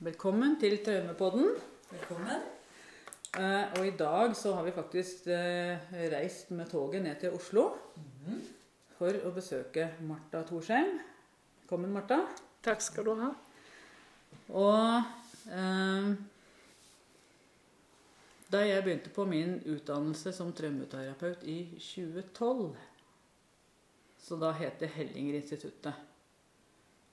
Velkommen til Traumepodden. Velkommen. Eh, og i dag så har vi faktisk eh, reist med toget ned til Oslo for å besøke Marta Thorsheim. Velkommen, Marta. Takk skal du ha. Og eh, da jeg begynte på min utdannelse som traumeterapeut i 2012, så da het det Hellinger-instituttet.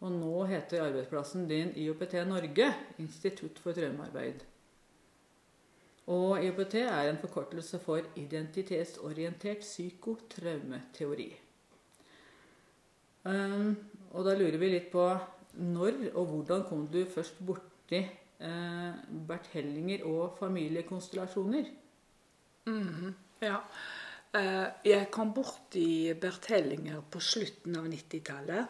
Og nå heter arbeidsplassen din IOPT Norge, Institutt for traumearbeid. Og IOPT er en forkortelse for identitetsorientert psykotraumeteori. Um, og da lurer vi litt på når og hvordan kom du først borti eh, Bert Hellinger og familiekonstellasjoner? Ja. Eh, Jeg kom borti Bert Hellinger på slutten av 90-tallet.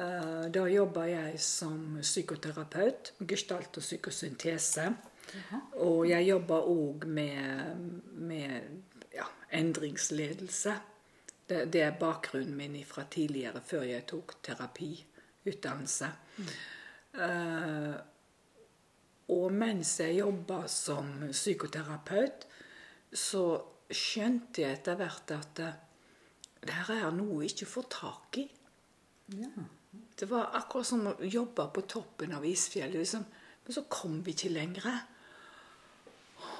Eh, Da jobba jeg som psykoterapeut, gestalt og psykosyntese. Og jeg jobba òg med, med ja, endringsledelse. Det, det er bakgrunnen min fra tidligere, før jeg tok terapiutdannelse. Eh, og mens jeg jobba som psykoterapeut, så skjønte jeg etter hvert at eh, det her er noe jeg ikke får tak i. Ja. Det var akkurat som å jobbe på toppen av isfjellet. Liksom. Men så kom vi ikke lenger.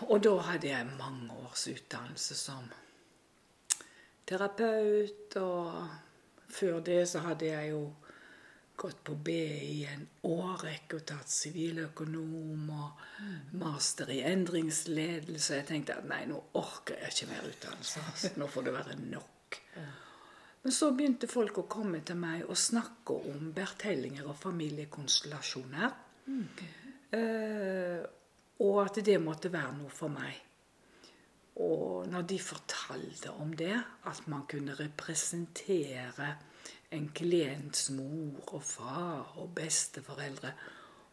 Og da hadde jeg mange års utdannelse som terapeut. Og før det så hadde jeg jo gått på BI i en årrekke og tatt siviløkonom og master i endringsledelse. Jeg tenkte at nei, nå orker jeg ikke mer utdannelse. altså. Nå får det være nok. Men så begynte folk å komme til meg og snakke om bertellinger og familiekonstellasjoner. Eh, og at det måtte være noe for meg. Og når de fortalte om det, at man kunne representere en klients mor og far og besteforeldre,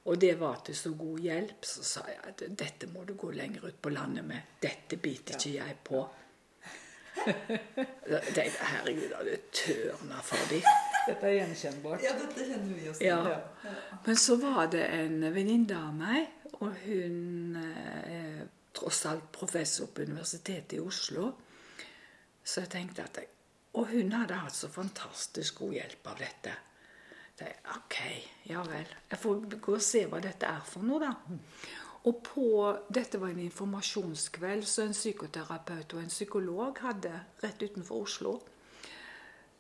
og det var til så god hjelp, så sa jeg at dette må du gå lenger ut på landet med. Dette biter ikke jeg på. Jeg tenkte, Herregud, det tørna for dem. Dette er gjenkjennbart. Ja, dette kjenner vi oss Ja. ja. Men så var det en venninne av meg, og hun eh, er tross alt professor på Universitetet i Oslo. Så jeg tenkte at jeg, Og hun hadde hatt så fantastisk god hjelp av dette. Så jeg, ok, ja vel. Jeg får gå og se hva dette er for noe, da. Og på, Dette var en informasjonskveld som en psykoterapeut og en psykolog hadde rett utenfor Oslo.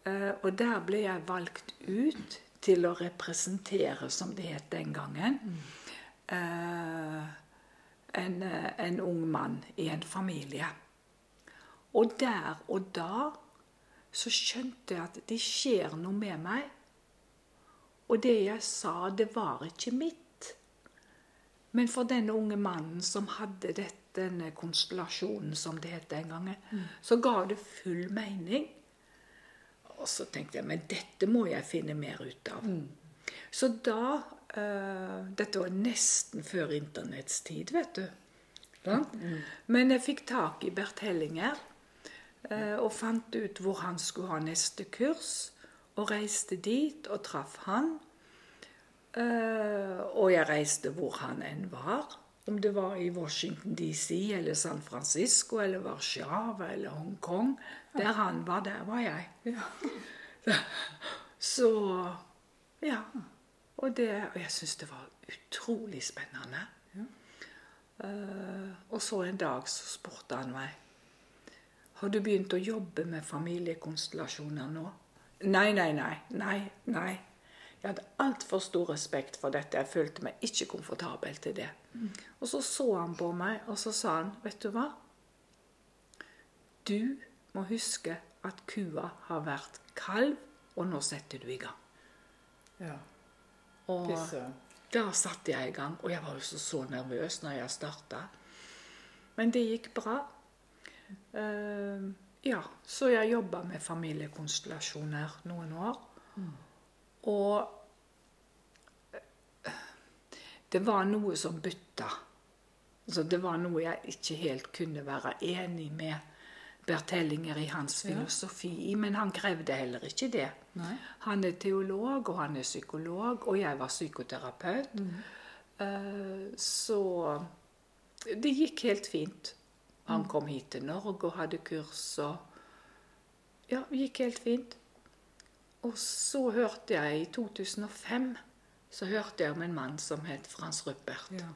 Eh, og der ble jeg valgt ut til å representere, som det het den gangen, eh, en, eh, en ung mann i en familie. Og der og da så skjønte jeg at det skjer noe med meg. Og det jeg sa, det var ikke mitt. Men for denne unge mannen som hadde dette, denne konstellasjonen, som det het den gangen, så ga det full mening. Og så tenkte jeg men dette må jeg finne mer ut av. Så da uh, Dette var nesten før internetts tid, vet du. Mm. Men jeg fikk tak i Bert Hellinger eh, og fant ut hvor han skulle ha neste kurs. Og reiste dit og traff han. Eh, og jeg reiste hvor han enn var. Om det var i Washington DC eller San Francisco eller Warszawa eller Hongkong. Der han var, der var jeg. Så ja. Og, det, og jeg syns det var utrolig spennende. Eh, og så en dag så spurte han meg Har du begynt å jobbe med familiekonstellasjoner nå? Nei, nei, nei. Nei, nei. Jeg hadde altfor stor respekt for dette. Jeg følte meg ikke komfortabel til det. Og så så han på meg, og så sa han, vet du hva? Du må huske at kua har vært kalv, og nå setter du i gang. Ja. Og da satte jeg i gang, og jeg var jo så, så nervøs når jeg starta. Men det gikk bra. Uh, ja, så jeg jobba med familiekonstellasjoner noen år. Og eh, det var noe som bytta. Altså, det var noe jeg ikke helt kunne være enig med Bert Hellinger i hans filosofi i, men han krevde heller ikke det. Nei. Han er teolog, og han er psykolog, og jeg var psykoterapeut. Eh, Så det gikk helt fint. Han kom hit til Norge og hadde kurs og Ja, det gikk helt fint. Og så hørte jeg i 2005 så hørte jeg om en mann som het Frans Rupert. Ja.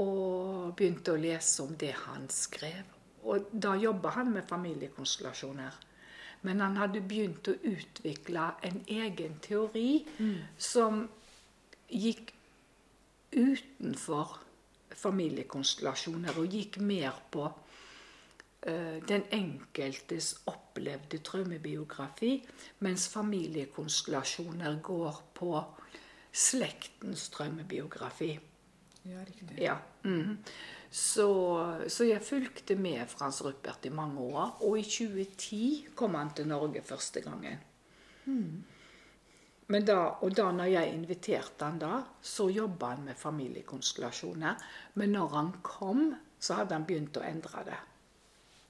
Og begynte å lese om det han skrev. Og da jobba han med familiekonstellasjoner. Men han hadde begynt å utvikle en egen teori som gikk utenfor familiekonstellasjoner og gikk mer på den enkeltes opplevde traumebiografi, mens familiekonstellasjoner går på slektens traumebiografi. ja, riktig. Ja. Mm. Så, så jeg fulgte med Frans Ruppert i mange år. Og i 2010 kom han til Norge første gangen. Men da, og da når jeg inviterte han da, så jobba han med familiekonstellasjoner. Men når han kom, så hadde han begynt å endre det.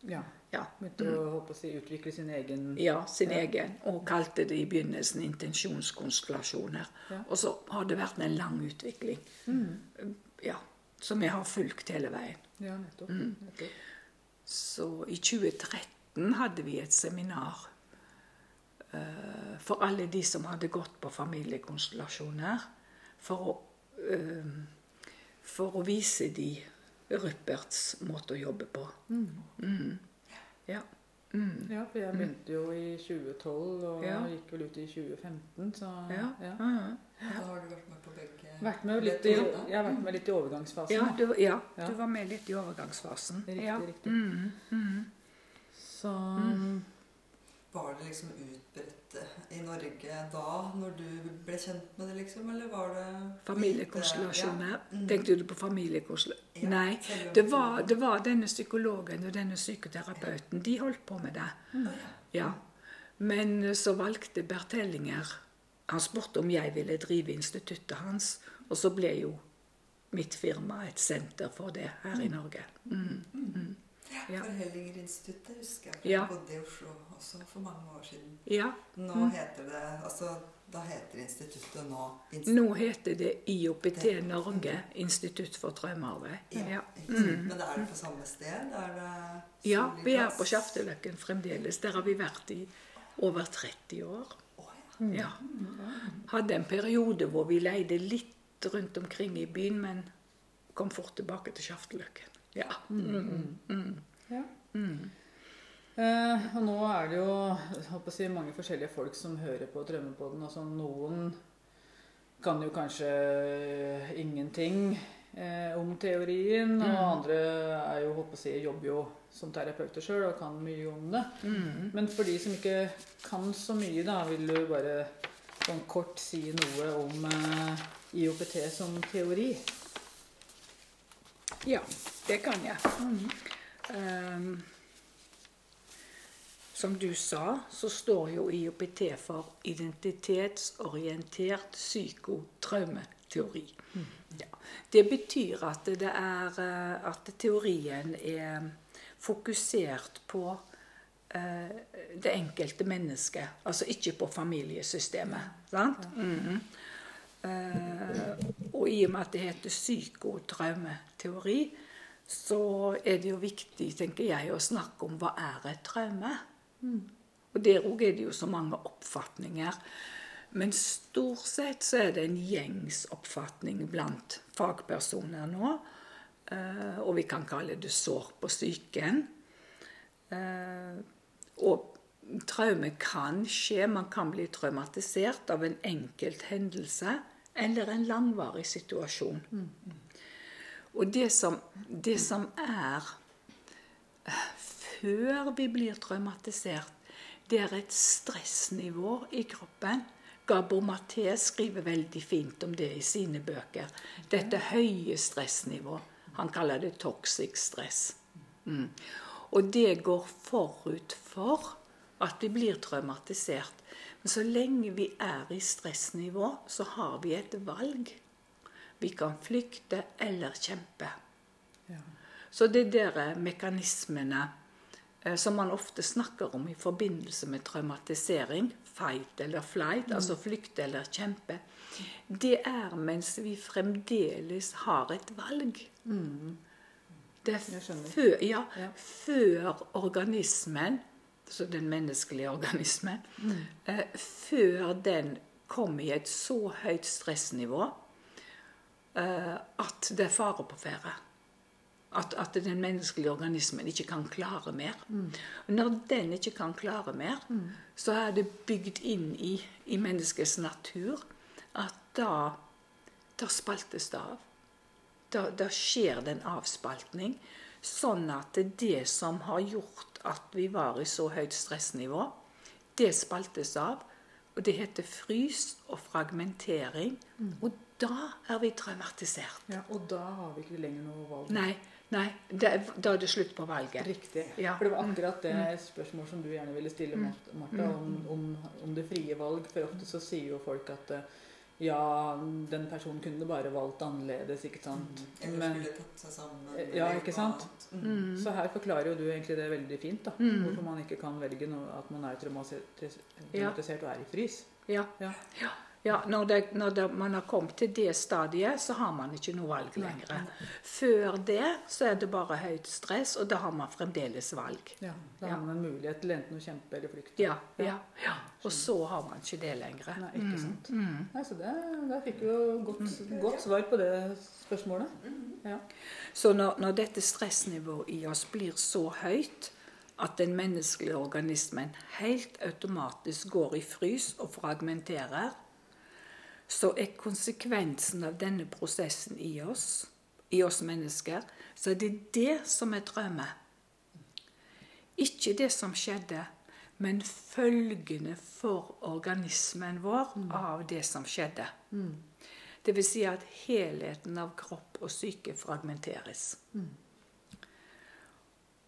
Ja. Ja, Begynte å håpe å si, utvikle sin egen ja sin Ja. egen. Og kalte det i begynnelsen intensjonskonstellasjoner. Ja. Og så har det vært en lang utvikling. Ja, som jeg har fulgt hele veien. Ja, nettopp. Mm. nettopp. Så i 2013 hadde vi et seminar eh, for alle de som hadde gått på familiekonstellasjoner, for å, eh, for å vise de Rupperts måte å jobbe på. Mm. Ja. Mm. Ja, for jeg begynte jo i 2012 og Ja. gikk vel ut i 2015, så Ja. ja. Ja. Da har du vært med på begge. Vært med litt i, jeg har vært med litt i overgangsfasen. Ja, du, ja, Ja. du var med litt i overgangsfasen. Riktig, ja. riktig. Mm, mm. Så Var det liksom utbredt eh, i Norge da, når du ble kjent med det, liksom? Eller var det Familiekonstellasjoner. Ja. Mm. Tenkte du på familiekonstellasjoner? Ja, Nei. Det var, det var denne psykologen og denne psykoterapeuten. De holdt på med det. Mm. ja. Ja. Men så valgte Bert Hellinger Han spurte om jeg ville drive instituttet hans, og så ble jo mitt firma et senter for det her i Norge. Mm. Mm. Ja. For Hellingerinstituttet husker jeg. Jeg bodde i Oslo også for mange år siden. Ja. Nå Mm. heter det Altså, da heter instituttet nå Nå heter det IOPT Norge, Institutt for traumearbeid. Ja. Mm. Men er det på samme sted? Ja, vi er på Skjafteløkken fremdeles. Der har vi vært i over 30 år. Ja. Ja. Hadde en periode hvor vi leide litt rundt omkring i byen, men kom fort tilbake til Skjafteløkken. Ja. Mm. Mm. ja. Eh, og nå er det jo si, mange forskjellige folk som hører på Drømmepodden. Altså, noen kan jo kanskje ingenting eh, om teorien, og Mm. andre er jo, si, jobber jo som terapeuter sjøl og kan mye om det. Mm. Men for de som ikke kan så mye, da, vil du bare sånn kort si noe om eh, IOPT som teori? Ja, det kan jeg. Ehm, som du sa, så står jo IOPT for identitetsorientert psykotraumeteori. Ja. Det betyr at, det er, eh, at teorien er fokusert på eh, det enkelte mennesket, altså ikke på familiesystemet. Sant? Mhm. uh, og i og med at det heter psykotraumeteori, så er det jo viktig, tenker jeg, å snakke om hva er et traume. Og der òg er det jo så mange oppfatninger. Men stort sett så er det en gjengs oppfatning blant fagpersoner nå. eh, og vi kan kalle det sår på psyken. Eh, og traume kan skje. Man kan bli traumatisert av en enkelt hendelse eller en langvarig situasjon. Og det som, det som er eh, før vi blir traumatisert, det er et stressnivå i kroppen. Gabor Maté skriver veldig fint om det i sine bøker. Dette høye stressnivå. Han kaller det toxic stress. Mm. Og det går forut for at vi blir traumatisert. Men så lenge vi er i stressnivå, så har vi et valg. Vi kan flykte eller kjempe. Ja. Så det der eh, mekanismene eh, som man ofte snakker om i forbindelse med traumatisering, fight eller flight, altså flykte eller kjempe, det er mens vi fremdeles har et valg. Det er før, ja, Ja. før organismen, altså den menneskelige organismen, eh, før den kommer i et så høyt stressnivå at det er fare på ferde. At, at den menneskelige organismen ikke kan klare mer. Og når den ikke kan klare mer, så er det bygd inn i, i menneskets natur at da, da spaltes det av. Da, da skjer det en avspaltning. Sånn at det som har gjort at vi var i så høyt stressnivå, det spaltes av. Og det heter frys og fragmentering. Og da er vi traumatisert. Ja, og da har vi ikke lenger noe valg. Nei, nei det, da er det slutt på valget. Riktig. Ja. For det var akkurat det spørsmål som du gjerne ville stille, Mart- Martha, om, om, om det frie valg. For ofte så sier jo folk at eh, ja, den personen kunne bare valgt annerledes, ikke sant. Eller Men, skulle tatt seg sammen. Eh, ja, ikke sant? Mm. så her forklarer jo du egentlig det veldig fint. da. Hvorfor man ikke kan velge noe, at man er traumatisert og er i frys. Ja. Ja. Ja, ja når, det, når det, man har kommet til det stadiet, så har man ikke noe valg lenger. Før det så er det bare høyt stress, og da har man fremdeles valg. Ja, Da har man en mulighet til enten å kjempe eller flykte. Ja, ja, ja. Og så har man ikke det lenger. Nei, ikke sant. Mm. Nei, så det, Da fikk vi jo godt, godt svar på det spørsmålet. Ja. Så når, når dette stressnivået i oss blir så høyt at den menneskelige organismen helt automatisk går i frys og fragmenterer, så er konsekvensen av denne prosessen i oss, i oss mennesker, så er det det som er drømmen. Ikke det som skjedde, men følgene for organismen vår av det som skjedde. Det vil si at helheten av kropp og syke fragmenteres.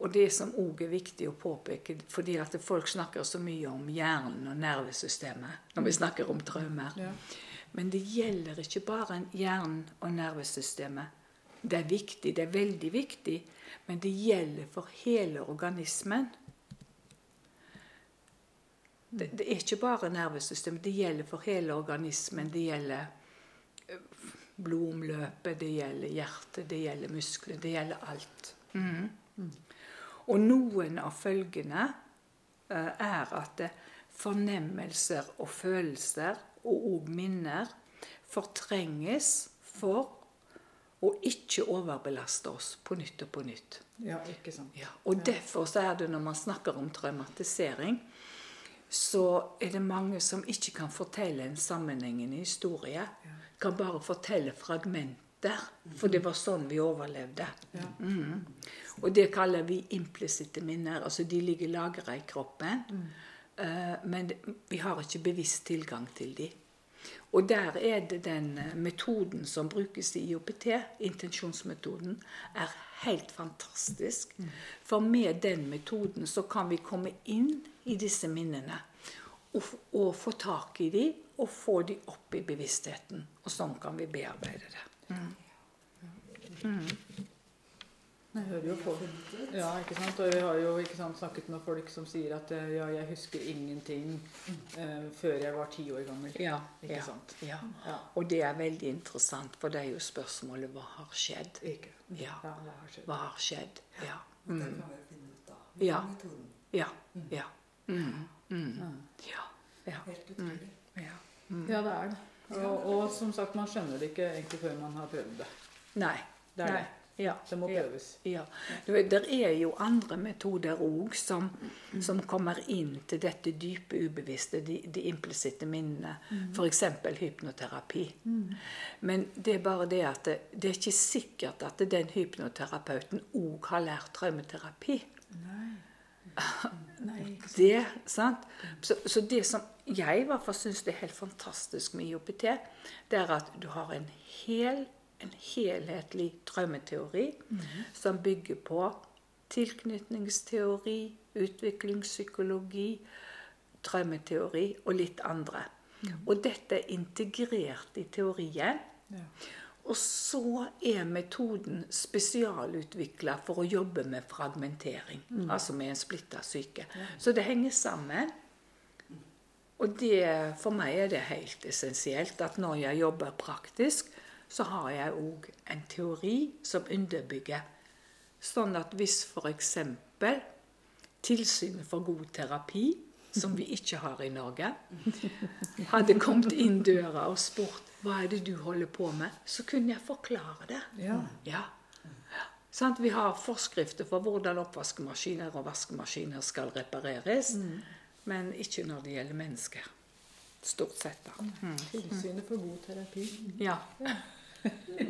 Og det som òg er viktig å påpeke, fordi at folk snakker så mye om hjernen og nervesystemet når vi snakker om traumer. Ja. Men det gjelder ikke bare hjernen og nervesystemet. Det er viktig, det er veldig viktig, men det gjelder for hele organismen. Det, det er ikke bare nervesystemet, det gjelder for hele organismen. Det gjelder eh, blodomløpet, det gjelder hjertet, det gjelder muskler, det gjelder alt. Mhm. Og noen av følgene eh, er at fornemmelser og følelser og òg minner fortrenges for å ikke overbelaste oss på nytt og på nytt. ja, ikke sant. Ja, og derfor så er det når man snakker om traumatisering, så er det mange som ikke kan fortelle en sammenhengende historie. Kan bare fortelle fragmenter. For det var sånn vi overlevde. Mhm. Og det kaller vi implisitte minner. Altså de ligger lagra i kroppen. eh, men vi har ikke bevisst tilgang til de. Og der er det den eh, metoden som brukes i IOPT, intensjonsmetoden, er helt fantastisk. For med den metoden så kan vi komme inn i disse minnene. Og, og få tak i de, og få de opp i bevisstheten. Og sånn kan vi bearbeide det. Jeg hører jo på Ja, ikke sant. Og vi har jo ikke sant, snakket med folk som sier at eh, ja, jeg husker ingenting eh, før jeg var ti år gammel. Ja, Ikke ja, sant? ja. Ja. Og det er veldig interessant, for det er jo spørsmålet hva har skjedd? Ikke. Ja. Ja, hva har skjedd? Hva har skjedd? Ja. Det Mm. kan vi finne ut av. Ja. Ja. Ja. Mm. Mm. Ja. Ja. Ja. Helt utrolig. ja. Ja, det er det. Og, og som sagt, man skjønner det ikke egentlig før man har prøvd det. Nei. Det er Nei. det. Ja. Det må prøves. Ja. ja. Det er jo andre metoder òg som, som kommer inn til dette dype ubevisste, de, de implisitte minnene. F.eks. hypnoterapi. Men det er bare det at det, det er ikke sikkert at den hypnoterapeuten òg har lært traumeterapi. Nei, Det, sant? Så, så det som jeg i hvert fall syns er helt fantastisk med IOPT, det er at du har en hel en helhetlig traumeteori som bygger på tilknytningsteori, utviklingspsykologi, drømmeteori og litt andre. Og dette er integrert i teorien. Ja. Og så er metoden spesialutvikla for å jobbe med fragmentering. Altså med en splitta syke. Så det henger sammen. Og det, for meg er det helt essensielt at når jeg jobber praktisk, så har jeg òg en teori som underbygger. Sånn at hvis f.eks. Tilsynet for god terapi, som vi ikke har i Norge, hadde kommet inn døra og spurt hva er det du holder på med, så kunne jeg forklare det. Ja. Ja. Sånn, Vi har forskrifter for hvordan oppvaskemaskiner og vaskemaskiner skal repareres, men ikke når det gjelder mennesker. Stort sett, da. Mm. Tilsynet for god terapi. Ja.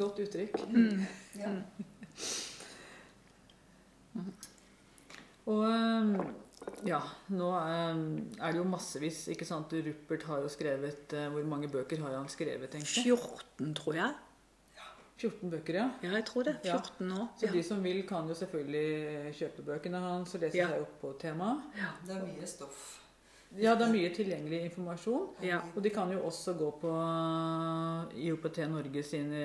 Godt uttrykk. Ja. Og ja, nå er det jo massevis, ikke sant. Rupert har jo skrevet øh, Hvor mange bøker har han skrevet, egentlig? 14, tror jeg. 14 bøker, ja. Ja, jeg tror det. Ja. 14 år. Så Ja. de som vil, kan jo selvfølgelig kjøpe bøkene hans og lese Ja. seg opp på temaet. Det er mye stoff. Ja, det er mye tilgjengelig informasjon. Ja. Og de kan jo også gå på IOPT Norge sine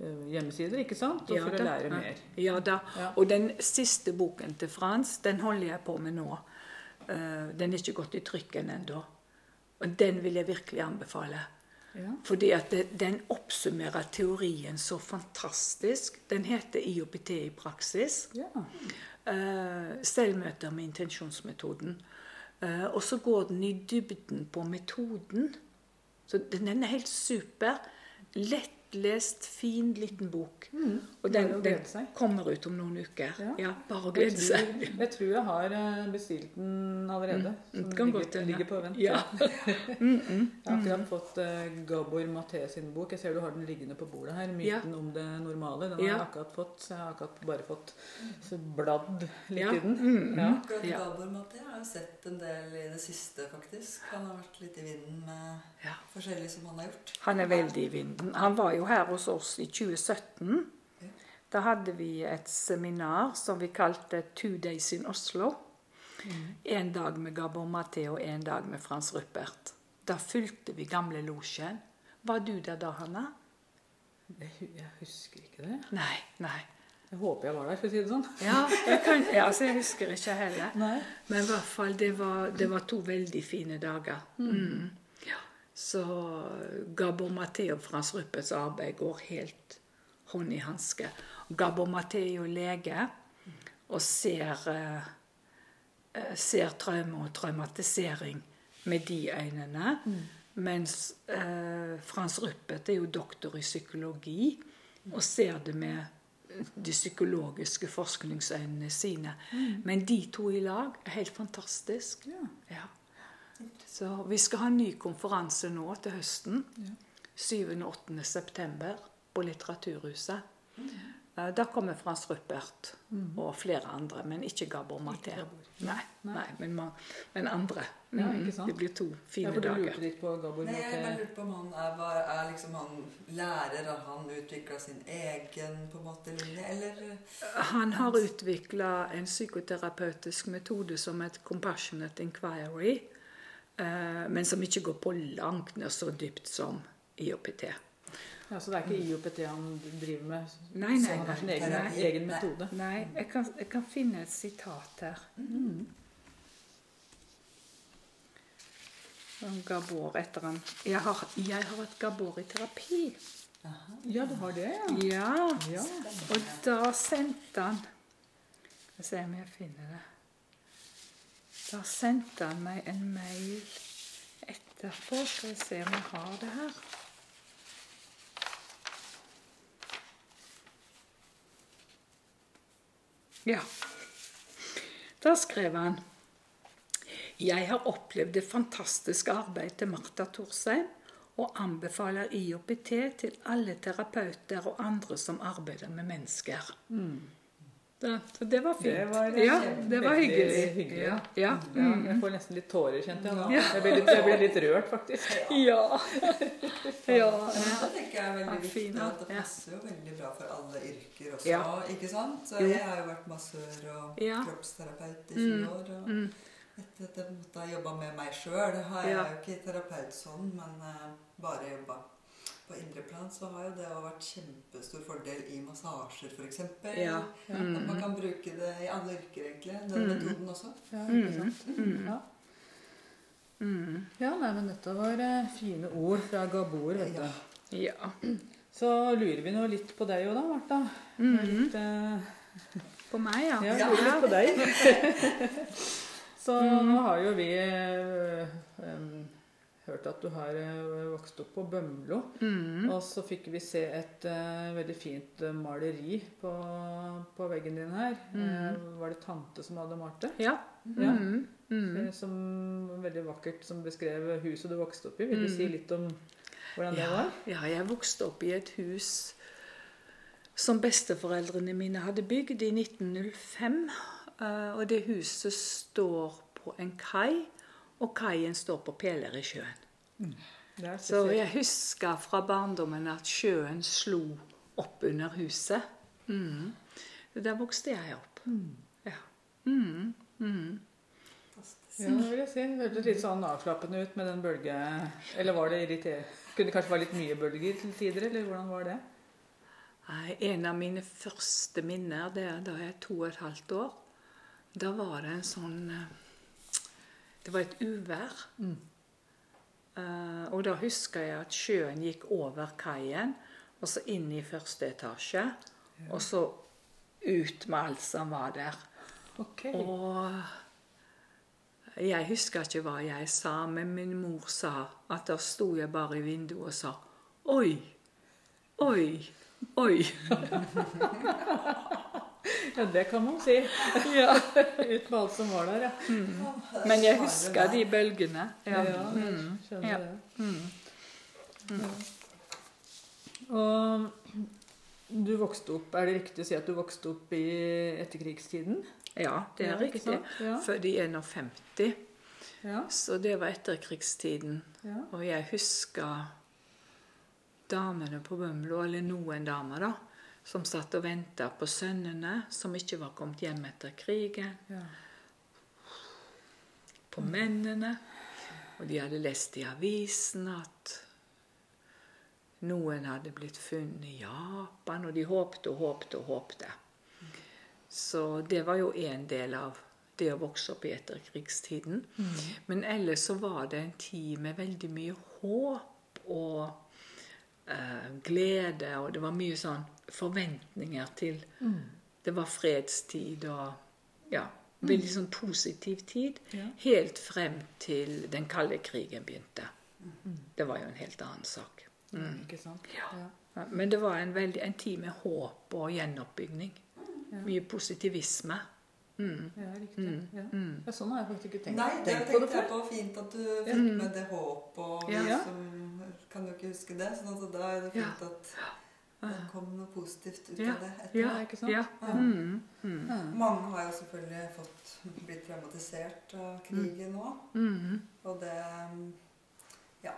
øh, hjemmesider, ikke sant? Og Ja for å lære Ja. mer. Ja da. Og den siste boken til Frans, den holder jeg på med nå. Eh, Den er ikke gått i trykken ennå. Og den vil jeg virkelig anbefale. Ja. Fordi at den oppsummerer teorien så fantastisk. Den heter IOPT i praksis. ja. Eh, selvmøter med intensjonsmetoden. Eh, og så går den i dybden på metoden. Så den er helt super. Lettlest, fin, liten bok. Og den, den kommer ut om noen uker. Ja. Ja, bare å glede seg. jeg tror jeg har øh, bestilt den allerede. Mm, Den kan ligger, godt hende. ligger på vent. Ja. Jeg har akkurat fått uh, Gabor Maté sin bok. Jeg ser du har den liggende på bordet her. 'Myten om det normale'. Den har Ja. jeg akkurat fått. Så jeg har akkurat bare fått bladd litt Ja. i den. Mm, Ja. Ja. Gabor Maté har jeg sett en del i det siste, faktisk. Han har vært litt i vinden med Ja. forskjellig som han har gjort. Han er veldig i vinden. Han var jo her hos oss i 2017. Da hadde vi et seminar som vi kalte 'Two Days in Oslo'. En dag med Gabor Maté og en dag med Frans Ruppert. Da fulgte vi gamle losjen. Var du der da, Hanna? Jeg, husker ikke det. Nei. nei. Jeg håper jeg var der, for å si det sånn. Ja, jeg, kan, ja, altså jeg husker ikke heller. Nei. Men i hvert fall, det var, det var to veldig fine dager. Mm. Så Gabor Maté og Frans Ruppets arbeid går helt hånd i hanske. Gabor Maté er jo lege og ser, eh, eh, ser traume og traumatisering med de øynene. Mens eh, Frans Ruppet er jo doktor i psykologi og ser det med de psykologiske forskningsøynene sine. Men de to i lag er helt fantastisk. Ja. Ja. Så vi skal ha en ny konferanse nå til høsten. Ja. 7. og 8. september på Litteraturhuset. Eh, Da kommer Frans Ruppert og flere andre, men ikke Gabor Maté. Nei, nei men, man, men andre. Ja, Mm, ikke sant? Det blir to fine du dager. lurte litt på Gabor Nei, jeg lurte på om han er, var, er liksom han lærer, har han utvikla sin egen på en måte linje, eller Han har utvikla en psykoterapeutisk metode som et compassionate inquiry, men som ikke går på langt ned så dypt som IOPT. Ja, så det er ikke IOPT han driver med? Nei, nei, han har sin egen, Nei. egen metode? Nei, jeg kan, jeg kan finne et sitat her. Mm. Gabor etter han jeg har, jeg har hatt Gabor i terapi. Ja, du har det, ja. Ja. ja. Og da sendte han Skal se om jeg finner det. Da sendte han meg en mail etterpå. Skal vi se om jeg har det her. Ja. Da skrev han Jeg har opplevd det fantastiske arbeidet til Marta Thorsheim og anbefaler IOPT til alle terapeuter og andre som arbeider med mennesker. Da, så det var fint. Det var, eh, ja, det var hyggelig. hyggelig. Ja, ja. Mm. jeg får nesten litt tårer, kjente jeg nå. Jeg ble litt, jeg ble litt rørt, faktisk. ja. ja. Det tenker jeg er veldig viktig. fin, at Det passer jo veldig bra for alle yrker også, Ja. ikke sant? Så jeg har jo vært massør og Ja. kroppsterapeut i 20 år. og Mm. Etter at jeg har jobba med meg sjøl, har jeg jo ikke terapeut sånn, men eh, bare jobba på indre plan så har jo det vært kjempestor fordel i massasjer, f.eks. Ja. At man kan bruke det i alle yrker, egentlig. Den Mm. metoden også. Ja, Mm, mm. Ja. Mm. ja, nei, men dette var eh, fine ord fra Gabor, vet du. Ja. Ja. Så lurer vi nå litt på deg òg da, Martha. Mhm. Litt, eh, På meg, ja. ja, Ja. lurer litt på deg. Så Mhm. nå har jo vi eh, em, hørt at du har eh, vokst opp på Bømlo. Mm. Og så fikk vi se et uh, veldig fint eh, maleri på, på veggen din her. Eh, var det tante som hadde malt det? Ja. Ja. Mm. Mm. Som veldig vakkert som beskrev huset du vokste opp i. Vil du Mm. si litt om hvordan det Ja, var? ja, jeg vokste opp i et hus som besteforeldrene mine hadde bygd i 1905. Uh, Og det huset står på en kai, og kaien står på Peler i sjøen. Mm. Så, Så jeg husker fra barndommen at sjøen slo opp under huset. Mm. Der vokste jeg opp. Ja. Mm. Mm. Ja, det vil jeg si. Det hørtes litt sånn avslappende ut med den bølge... Eller var det irriterende? Kunne det kanskje være litt mye bølger til tider, eller hvordan var det? Nei, En av mine første minner det er da jeg er to og et halvt år. Da var det en sånn eh, Det var et uvær. Mm. Uh, og da husker jeg at sjøen gikk over kaien, og så inn i første etasje. Og så ut med alt som var der. Okay. Og jeg husker ikke hva jeg sa, men min mor sa at da sto jeg bare i vinduet og sa Oi! Oi! Oi! Ja, det kan man si. Ja. Ut med alt som var der, ja. Men jeg husker de bølgene. Ja, Ja. jeg Mm. skjønner Ja. det. Mm. Og du vokste opp, Er det riktig å si at du vokste opp i etterkrigstiden? ja, det er riktig. Ja. Født i 51, Ja. så det var etterkrigstiden. ja. Og jeg husker damene på Bømlo, eller noen damer, da, som satt og venta på sønnene som ikke var kommet hjem etter krigen. ja. På mennene. Og de hadde lest i avisen at noen hadde blitt funnet i Japan, og de håpte og håpte og håpte. Så det var jo en del av det å vokse opp i etterkrigstiden. Men ellers så var det en tid med veldig mye håp og eh, glede, og det var mye sånn forventninger til Det var fredstid og ja, veldig sånn positiv tid. Ja. Helt frem til den kalde krigen begynte. Det var jo en helt annen sak. Mm. Ikke sant? Ja. Ja. Men det var en, veldig, en tid med håp og gjenoppbygging. Ja. Mye positivisme. Mm. Ja, riktig. Mm. Ja. Mm. Ja, sånn har jeg faktisk ikke tenkt, Nei, det tenkt på det tenkte jeg før. på. Fint at du fikk med det håp og Ja. som kan jo ikke huske det. sånn at da er det fint at det kom noe positivt ut av det. etter. Ja, ikke sant? ja. Ja. Mm. Mm. Mange har jo selvfølgelig fått, blitt traumatisert av krigen nå. Mm. Og det Ja.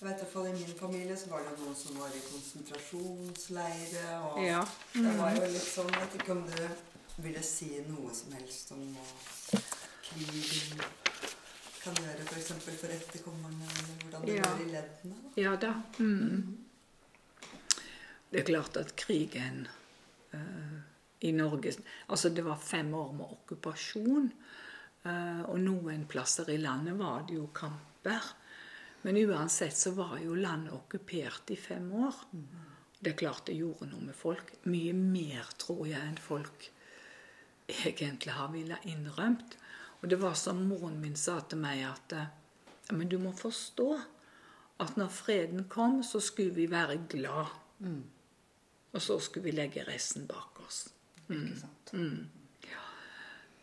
Jeg vet i hvert fall I min familie så var det noen som var i konsentrasjonsleire. Og Ja. det var jo litt sånn Jeg vet ikke om du ville si noe som helst om krigen kan gjøre f.eks. For, for etterkommerne, eller hvordan det Ja. går i leddene. da. Ja da. Mm. Det er klart at krigen uh, i Norge Altså, det var fem år med okkupasjon. Uh, og noen plasser i landet var det jo kamper. Men uansett så var jo landet okkupert i fem år. Det er klart det gjorde noe med folk. Mye mer, tror jeg, enn folk egentlig har villet innrømt. Og det var som moren min sa til meg, at Men du må forstå at når freden kom, så skulle vi være glad. Mm. Og så skulle vi legge resten bak oss. Ikke sant? Mm. Ja.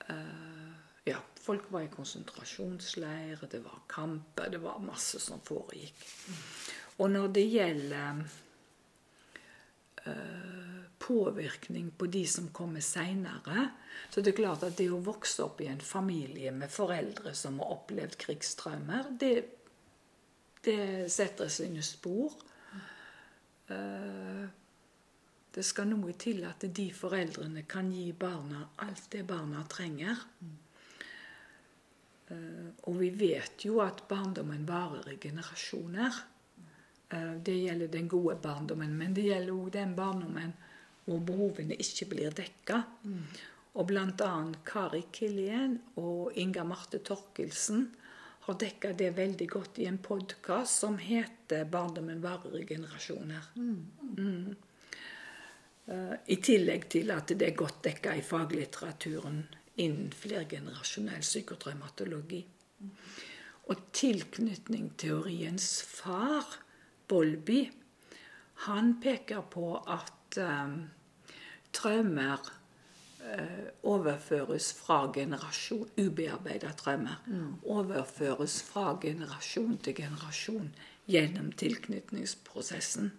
Uh, ja, folk var i konsentrasjonsleirer, det var kamper, det var masse som foregikk. Og når det gjelder påvirkning på de som kommer seinere, så det er klart at det å vokse opp i en familie med foreldre som har opplevd krigstraumer, det, det setter sine spor. Eh, det skal noe til at de foreldrene kan gi barna alt det barna trenger. Eh, og vi vet jo at barndommen varer i generasjoner. Eh, Det gjelder den gode barndommen, men det gjelder òg den barndommen hvor behovene ikke blir dekka. Og bl.a. Kari Kilien og Inga Marte Torkelsen har dekka det veldig godt i en podkast som heter 'Barndommen varer i generasjoner'. Mm. Eh, I tillegg til at det er godt dekka i faglitteraturen innen flergenerasjonell psykotraumatologi. Og tilknytningsteoriens far, Bolby, han peker på at eh, traumer eh, overføres fra generasjon Ubearbeida traumer overføres fra generasjon til generasjon gjennom tilknytningsprosessen.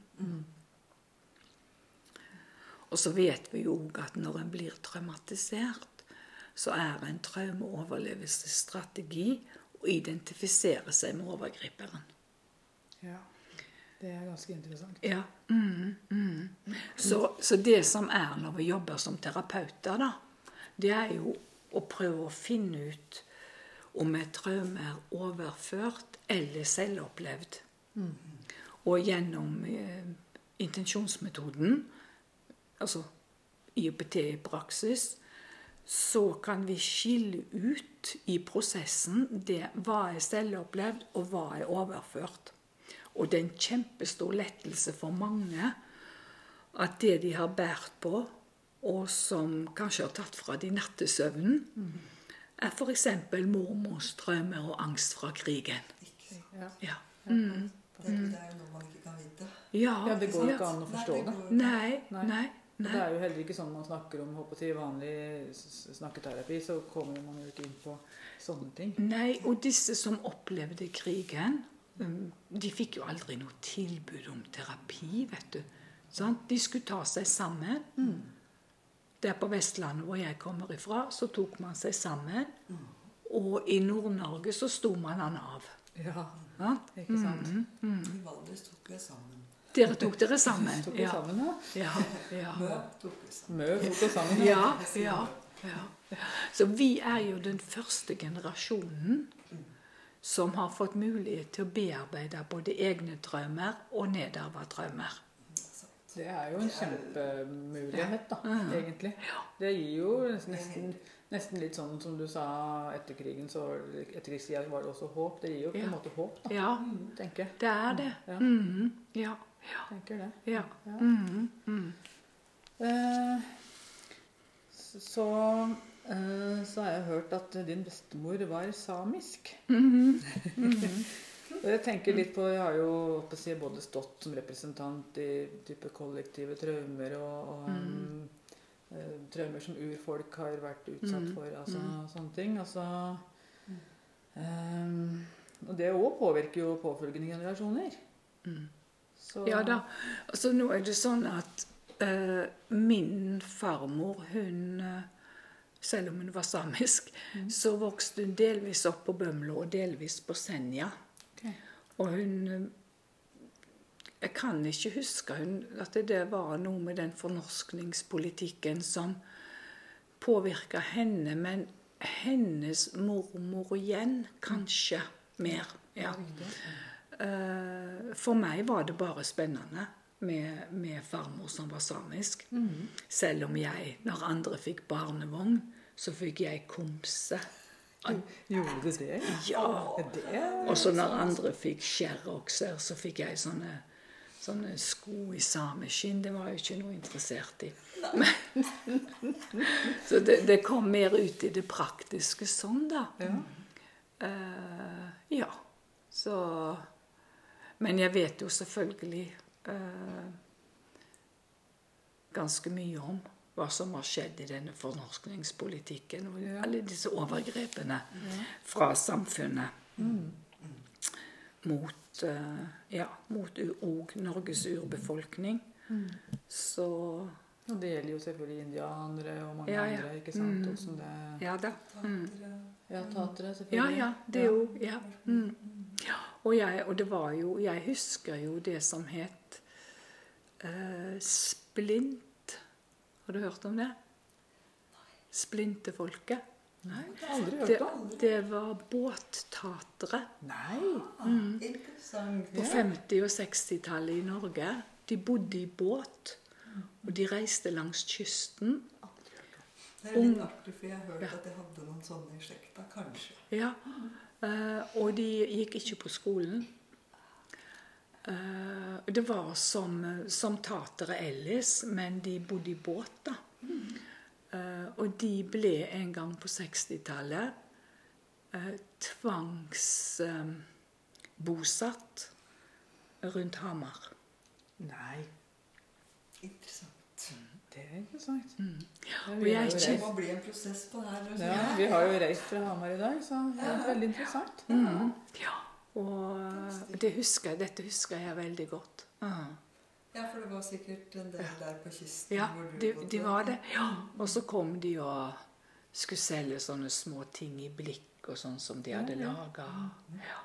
Og så vet vi jo òg at når en blir traumatisert, så er en traumeoverlevelsesstrategi å identifisere seg med overgriperen. Ja. Det er ganske interessant. Ja. Mm, mm. Så, så det som er når vi jobber som terapeuter, da, det er jo å prøve å finne ut om et traume er overført eller selvopplevd. Og gjennom eh, intensjonsmetoden, altså IOPT i praksis, så kan vi skille ut i prosessen det hva er selvopplevd, og hva er overført. Og det er en kjempestor lettelse for mange at det de har båret på, og som kanskje har tatt fra de nattesøvnen, er f.eks. mormors drømmer og angst fra krigen. Ikke. Ja. Mm. Det, det er jo noe man ikke kan vite. Ja, ja, det går jo ikke an å forstå det. Nei, Nei. nei, Det er jo heller ikke sånn man snakker om håper til vanlig snakketerapi, så kommer man jo ikke inn på sånne ting. Nei, og disse som opplevde krigen, de fikk jo aldri noe tilbud om terapi, vet du. Sånn? De skulle ta seg sammen. Der på Vestlandet, hvor jeg kommer ifra, så tok man seg sammen. Og i Nord-Norge så sto man han av. Ja, ja? ikke sant? I Valdres tok vi sammen. Dere tok dere sammen. Tok Ja, sammen, ja? ja, ja. Mø tok vi sammen. Mø tok vi sammen, Ja, ja, ja. Så vi er jo den første generasjonen som har fått mulighet til å bearbeide både egne drømmer og nedarva drømmer. Det er jo en kjempemulighet, da, egentlig. Det gir jo nesten, nesten litt sånn som du sa etter krigen, så etterkrigstida var det også håp. Det gir jo på en måte håp, da, Ja, tenker jeg. det er det. Ja. Mhm, Ja, Tenker det. ja. Ja. -hmm. mm. Eh, så så har jeg hørt at din bestemor var samisk. Mhm, Og jeg tenker litt på, Jeg har jo si, både stått som representant i type kollektive traumer og, og Mm. eh, traumer som urfolk har vært utsatt Mm. for. altså Mm. sånne ting. Altså, um, og det òg påvirker jo påfølgende generasjoner. Mm. Så, Ja da. Altså, nå er det sånn at uh, min farmor, hun eh, Selv om hun var samisk, så vokste hun delvis opp på Bømlo og delvis på Senja. Okay. Og hun Jeg kan ikke huske hun, at det var noe med den fornorskningspolitikken som påvirka henne, men hennes mormor igjen kanskje mer. Ja. Eh, For meg var det bare spennende med, med farmor som var samisk. Mm. Selv om jeg, når andre fikk barnevogn, så fikk jeg komse. Gjorde du det? Ja! Og så når andre fikk skjærokser, så fikk jeg sånne, sånne sko i sameskinn. Det var jeg ikke noe interessert i. så det, det kom mer ut i det praktiske sånn, da. Ja. Uh, ja. Så Men jeg vet jo selvfølgelig uh, ganske mye om hva som har skjedd i denne fornorskningspolitikken og alle disse overgrepene fra samfunnet mot, eh, ja, mot Norges urbefolkning. Så Og det gjelder jo selvfølgelig indianere og mange Ja, ja. andre. ikke sant? Mm. Hvordan det ja da. Mm. Ja, tatere, selvfølgelig. ja, det er jo ja. Mm. Og, jeg, og det var jo Jeg husker jo det som het uh, splint. Har du hørt om det? Splintefolket? Nei. Aldri hørt Det, om. det var båttatere. Nei! Mm. Interessant. Interessant. på 50- og 60-tallet i Norge. De bodde i båt, og de reiste langs kysten. Det er litt artig, for jeg har hørt Ja. at jeg hadde noen sånne i slekta. Kanskje. Ja, eh, og de gikk ikke på skolen. Eh, det var som, som tatere Ellis, men de bodde i båt, da. Eh, og de ble en gang på 60-tallet uh, tvangsbosatt rundt Hamar. Nei, Interessant. det er interessant. Ja, Og vi, er Det reist, må bli en prosess på det her. ja, vi har jo reist fra Hamar i dag, så det er veldig interessant. Mm. Ja, og det husker, dette husker jeg veldig godt. Ja. Ja, for det var sikkert en del der på kysten Ja, hvor du de, bodde. de var det. Ja. Og så kom de og skulle selge sånne små ting i blikk og sånn som de hadde Ja, ja. laga. Ja.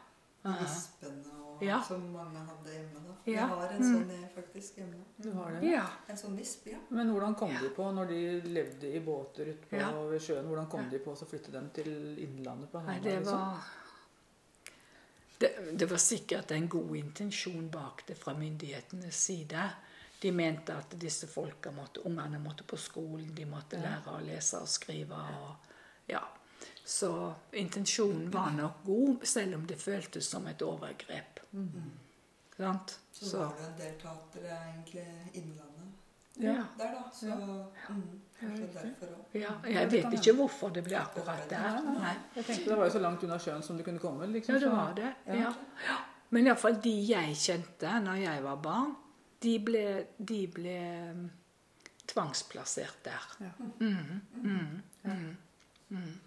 Vispene og Ja. som mange hadde hjemme. da. Ja. Jeg har en Mm. sånn jeg faktisk hjemme. Du har det. ja. En sånn visp, ja. Men hvordan kom de på, når de levde i båter ute på Ja. sjøen, hvordan kom de på å flytte dem til innlandet på Nei, Hamar? Det var det, var sikkert en god intensjon bak det fra myndighetenes side. De mente at disse folka måtte, ungene måtte på skolen, de måtte lære å lese og skrive. Og, ja. Så intensjonen var nok god, selv om det føltes som et overgrep. Sant? Så, Så, var det en del tatere egentlig Innlandet ja. der, da. Så Ja. mm, derfor òg. Ja, jeg vet ikke hvorfor det ble akkurat der. Nei. Jeg tenkte det var jo så langt unna sjøen som du kunne komme. liksom. Ja, det var det. Ja. Ja. Men iallfall de jeg kjente når jeg var barn, de ble, de ble mm, tvangsplassert der. Ja. Mm, mm, mm, mhm.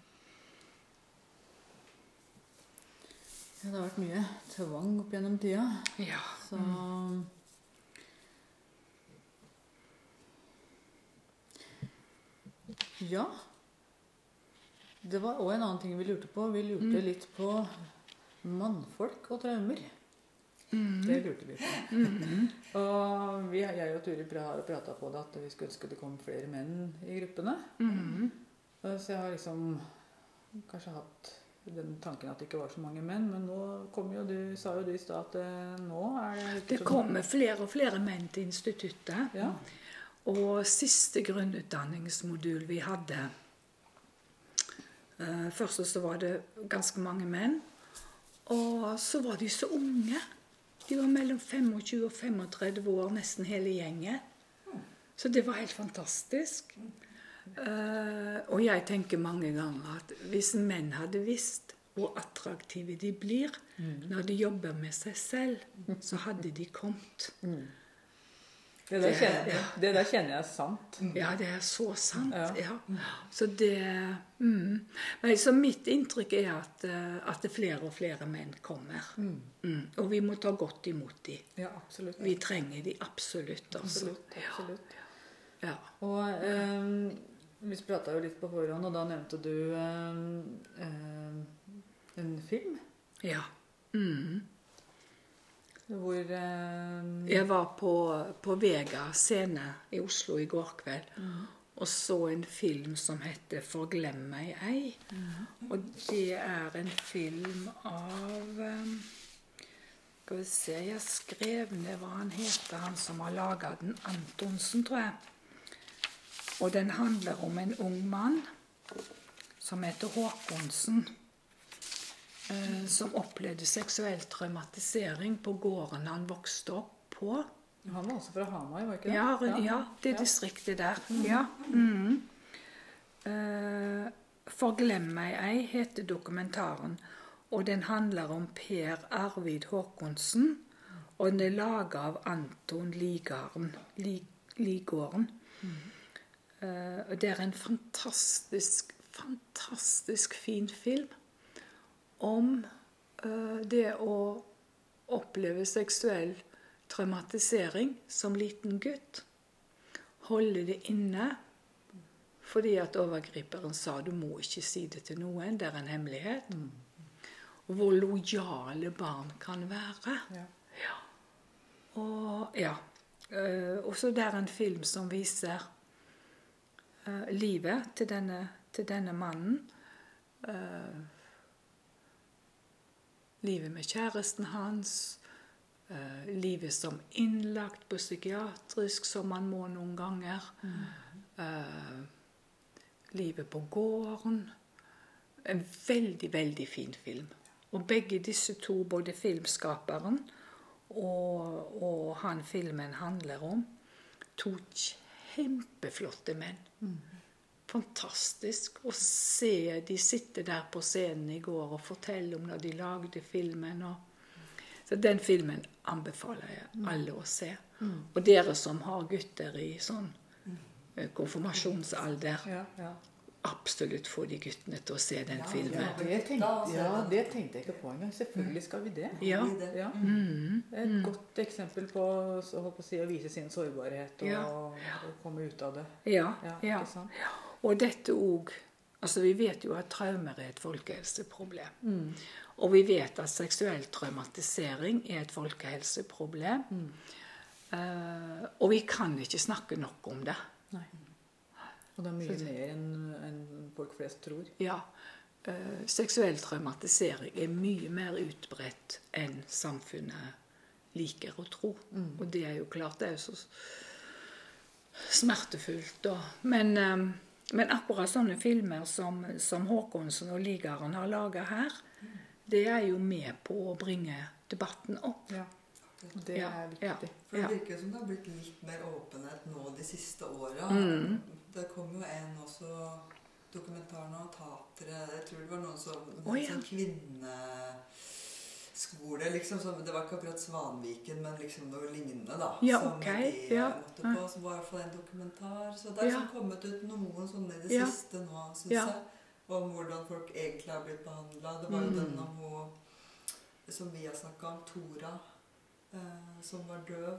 Ja, det har vært mye tvang opp gjennom tida. Ja. Så Ja. Det var òg en annen ting vi lurte på. Vi lurte litt på mannfolk og traumer. Det lurte vi på. Og vi, jeg og Turi har prata på det at vi skulle ønske det kom flere menn i gruppene. Mhm. Så jeg har liksom kanskje hatt den tanken at det ikke var så mange menn. Men nå kom jo du, sa jo du i stad at eh, nå er det ikke Det kommer flere og flere menn til instituttet. Ja. Og siste grunnutdanningsmodul vi hadde eh, Først så var det ganske mange menn. Og så var de så unge. De var mellom 25 og 35 år, nesten hele gjengen. Så det var helt fantastisk. Eh, og jeg tenker mange ganger at hvis menn hadde visst hvor attraktive de blir når de jobber med seg selv, så hadde de kommet. Det der, kjenner, jeg- det der kjenner jeg er sant. Ja, det er så sant. Ja. Ja. Så det mm. Men Så mitt inntrykk er at, eh, at det flere og flere menn kommer. Mm. Og vi må ta godt imot dem. Ja, absolutt. Vi trenger dem absolutt. Altså. Absolutt. absolutt. Ja. Og eh, vi prata jo litt på forhånd, og da nevnte du eh, en film ja. Mm. Hvor eh, Jeg var på, på Vega scene i Oslo i går kveld og så en film som heter 'Forglem meg ei'. Og det er en film av um, Skal vi se Jeg skrev ned hva han heter, han som har laga den. Antonsen, tror jeg. Og den handler om en ung mann som heter Håkonsen som opplevde seksuell traumatisering på gården han vokste opp på. Han var også fra Hamar, var ikke det? Ja, ja det Ja. distriktet der. Ja. mhm. Eh, 'Forglem meg ei' heter dokumentaren. Og den handler om Per Arvid Håkonsen. Og den er laga av Anton Ligarden. Ligården. Mm. og det er en fantastisk, fantastisk fin film om eh, det å oppleve seksuell traumatisering som liten gutt. Holde det inne fordi at overgriperen sa du må ikke si det til noen, det er en hemmelighet. Og hvor lojale barn kan være. Ja. Og ja. eh, Og det er en film som viser eh, livet til denne, til denne mannen. Eh, livet med kjæresten hans. eh, livet som innlagt på psykiatrisk, som man må noen ganger. Eh, livet på gården. En veldig, veldig fin film. Og begge disse to, både filmskaperen og, og han filmen handler om, to kjempeflotte menn. Fantastisk å se de sitte der på scenen i går og fortelle om når de lagde filmen. Og så den filmen anbefaler jeg alle å se. Og dere som har gutter i sånn eh, konfirmasjonsalder, Ja, ja. absolutt få de guttene til å se den Ja, filmen. ja. Det tenkte, ja, det tenkte jeg ikke på engang. Selvfølgelig skal vi det. Ja. Det. Ja. Mm. Et godt eksempel på, så å, si, å vise sin sårbarhet og, Ja. og komme ut av det. Ja, Ja, ja. ikke sant? Og dette òg Altså, vi vet jo at traumer er et folkehelseproblem. Mm. Og vi vet at seksuell traumatisering er et folkehelseproblem. Mm. Uh, og vi kan ikke snakke nok om det. Nei. Og det er mye mer enn en folk flest tror. Ja. Uh, seksuell traumatisering er mye mer utbredt enn samfunnet liker å tro. Og det er jo klart, det er jo så smertefullt, Og, Men, eh, men akkurat sånne filmer som, som Håkonsen og Ligaren har laga her, det er jo med på å bringe debatten opp. Ja. Det Ja, er ja. viktig. For det virker som det har blitt litt mer åpenhet nå de siste åra. Mm. Det kom jo en også dokumentar nå, Tatere Jeg tror det var noen som oh, ja. sånn kvinneskole, liksom. Så det var ikke akkurat Svanviken, men liksom noe lignende, da. Ja, som okay. de ja. måtte på. Så var i hvert fall en dokumentar. Så det er Ja. liksom kommet ut noen sånne i det Ja. siste nå, syns Ja. jeg. Om hvordan folk egentlig har blitt behandla. Det var jo Mm. den om hun som vi har snakka om, Tora, eh, som var døv.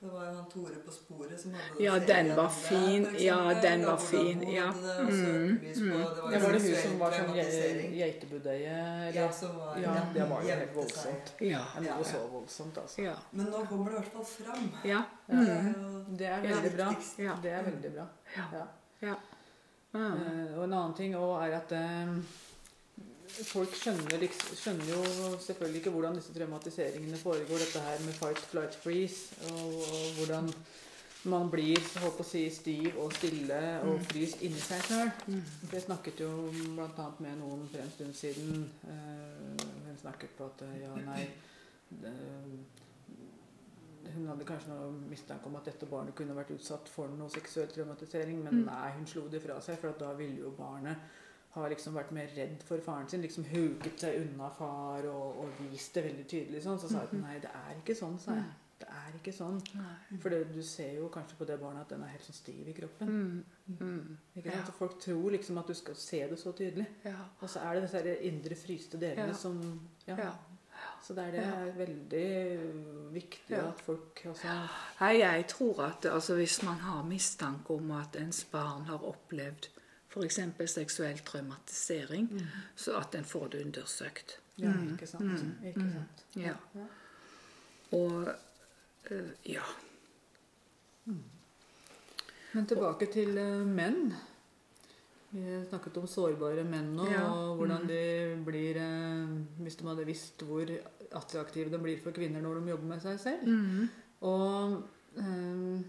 Det var jo han Tore på sporet som hadde Ja, den var fin. Der, Ja, den var fin, ja. det, Mm, mm. Det var Det jo var det hun som var sånn geitebudøye? Ja, som var, Ja, det var jo helt voldsomt. Ja. Det var så voldsomt, altså. Ja. Men nå kommer det i hvert fall fram. ja. Det er Mm. jo Det er veldig bra. Ja. Det er veldig bra. Ja. Ja. ja. Mm. Eh, og en annen ting også er at eh, folk skjønner, skjønner jo selvfølgelig ikke hvordan disse traumatiseringene foregår. Dette her med fight, flight, freeze. Og, og hvordan man blir så holdt å si, stiv og stille og fryst inni seg sjøl. Mm. Jeg snakket jo bl.a. med noen for en stund siden. Eh, hun snakket på at eh, ja, nei det, Hun hadde kanskje noe mistanke om at dette barnet kunne vært utsatt for noe seksuell traumatisering, men Mm. nei, hun slo det fra seg, for at da ville jo barnet ha liksom vært mer redd for faren sin. Liksom huket seg unna far og, og vist det veldig tydelig sånn. Så sa jeg at nei, det er ikke sånn, sa jeg. Det er ikke sånn. Nei. For det, du ser jo kanskje på det barnet at den er helt sånn stiv i kroppen. Mm. Mm. Ikke Ja. sant? Så Folk tror liksom at du skal se det så tydelig. Ja. Og så er det disse indre fryste delene Ja. som ja. Ja. Så det er, det Ja. er veldig viktig Ja. at folk altså, Nei, jeg tror at altså, hvis man har mistanke om at ens barn har opplevd f.eks. seksuell traumatisering, så at en får det undersøkt. Ja, Mm. ikke sant. Mm. Ikke Mm. sant. Ja. Ja. Og øh, ja. Men tilbake til eh, menn. Vi snakket om sårbare menn nå, Ja. og hvordan Mm. de blir eh, Hvis de hadde visst hvor attraktive de blir for kvinner når de jobber med seg selv. Mm. Og eh,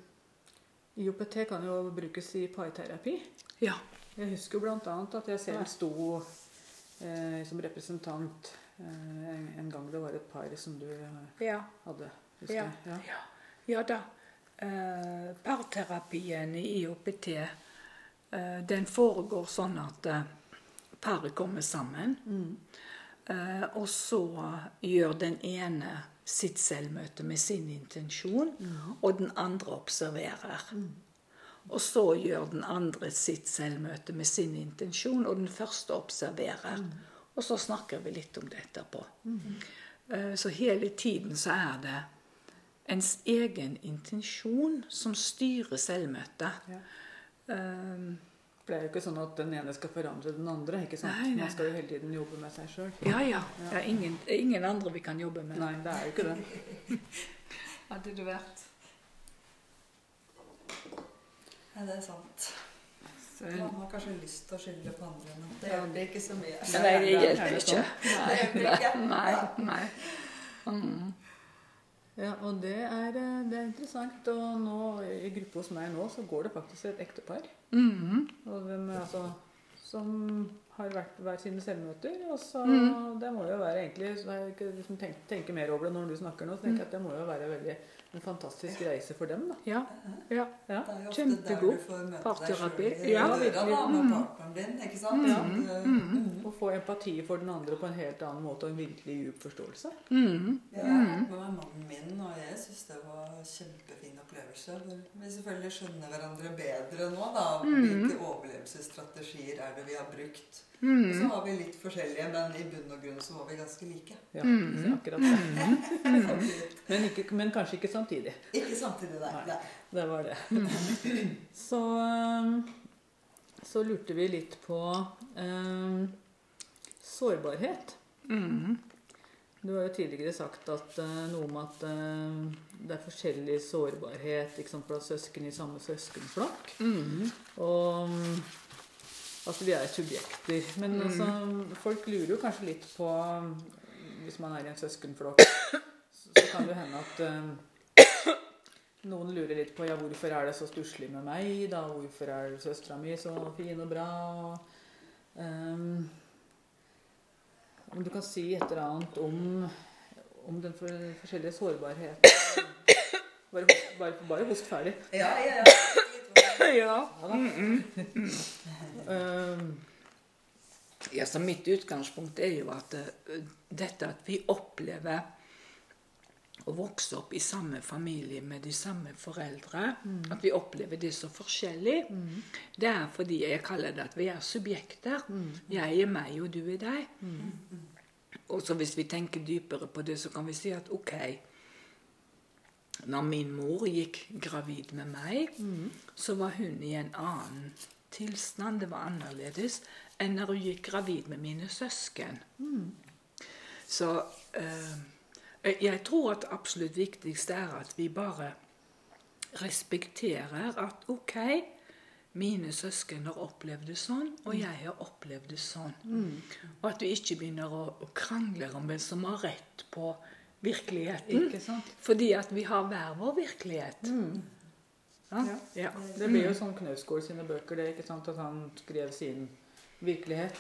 IOPT kan jo brukes i parterapi. Ja. Jeg husker bl.a. at jeg selv sto eh, som representant eh, en, gang det var et par som du eh, Ja. hadde. Ja. Ja. Ja da. Eh, parterapien i IOPT eh, den foregår sånn at eh, paret kommer sammen. Mm. Eh, og så gjør den ene sitt selvmøte med sin intensjon, og den andre observerer. Og så gjør den andre sitt selvmøte med sin intensjon, og den første observerer. Og så snakker vi litt om det etterpå. Mm. Så hele tiden så er det ens egen intensjon som styrer selvmøtet. Ja. Um, det er jo ikke sånn at den ene skal forandre den andre. ikke sant? Nei, nei, Man skal jo hele tiden jobbe med seg sjøl. Ja, ja. Det er ingen, ingen andre vi kan jobbe med. Nei, det er jo ikke det. Hadde du vært Ja, det er sant. så, Man har kanskje lyst til å skylde på andre, men det hjelper ikke så mye. Nei, det er hjelper ikke. Ikke. Nei, nei. Mm. Ja, og det er, eh, det er interessant. Og nå, i gruppe hos meg nå så går det faktisk et ektepar. Mm. Og hvem, altså, som har vært hver sine selvmøter. Og så Mm. Det må jo være egentlig så jeg liksom tenker, tenker mer over det når du snakker nå, så tenker jeg at det må jo være veldig en fantastisk reise for dem. da. Ja. ja. Ja. Kjempegod parterapi. Ja, virkelig. partneren din. ikke sant? Ja. Sånn, mm. Å få empati for den andre på en helt annen måte og en virkelig djup forståelse. Ja, Jeg har med mannen min, og jeg syns det var en kjempefin opplevelse. Vi selvfølgelig skjønner hverandre bedre nå, da. Hvilke overlevelsesstrategier er det vi har brukt? Og så var har vi litt forskjellige, men i bunn og grunn så var vi ganske like. Ja, Mm. akkurat det. Mm. Men, ikke, men kanskje ikke samtidig. Ikke samtidig, nei. Nei. Det var det. Så, um, så lurte vi litt på eh, sårbarhet. Mhm. Du har jo tidligere sagt at eh, noe om at eh, det er forskjellig sårbarhet sant, blant søsken i samme søskenflokk. Mhm. Og at vi er subjekter. Men altså, folk lurer jo kanskje litt på um, Hvis man er i en søskenflokk, så, så kan det hende at um, noen lurer litt på ja, hvorfor er det så stusslig med meg. da, Hvorfor er søstera mi så fin og bra? Og, um, om du kan si et eller annet om, om den for, forskjellige sårbarheten. Bare, bare, bare host ferdig. Ja, ja, ja. Ja. Ja, da. Um, ja, så mitt utgangspunkt er jo at eh, dette at vi opplever å vokse opp i samme familie med de samme foreldre, at vi opplever det så forskjellig, det er fordi jeg kaller det at vi er subjekter. Jeg er meg, og du er deg. Og så hvis vi tenker dypere på det, så kan vi si at ok Når min mor gikk gravid med meg, så var hun i en annen tilstand. Det var annerledes enn når hun gikk gravid med mine søsken. Så eh, jeg tror at det absolutt viktigste er at vi bare respekterer at ok, mine søsken har opplevd det sånn, og jeg har opplevd det sånn. Og at vi ikke begynner å, å krangle om hvem som har rett på virkeligheten. Fordi at vi har hver vår virkelighet. Ja? Ja. Ja. Det blir jo sånn Knausgård sine bøker, det, ikke sant? at han skrev sin virkelighet.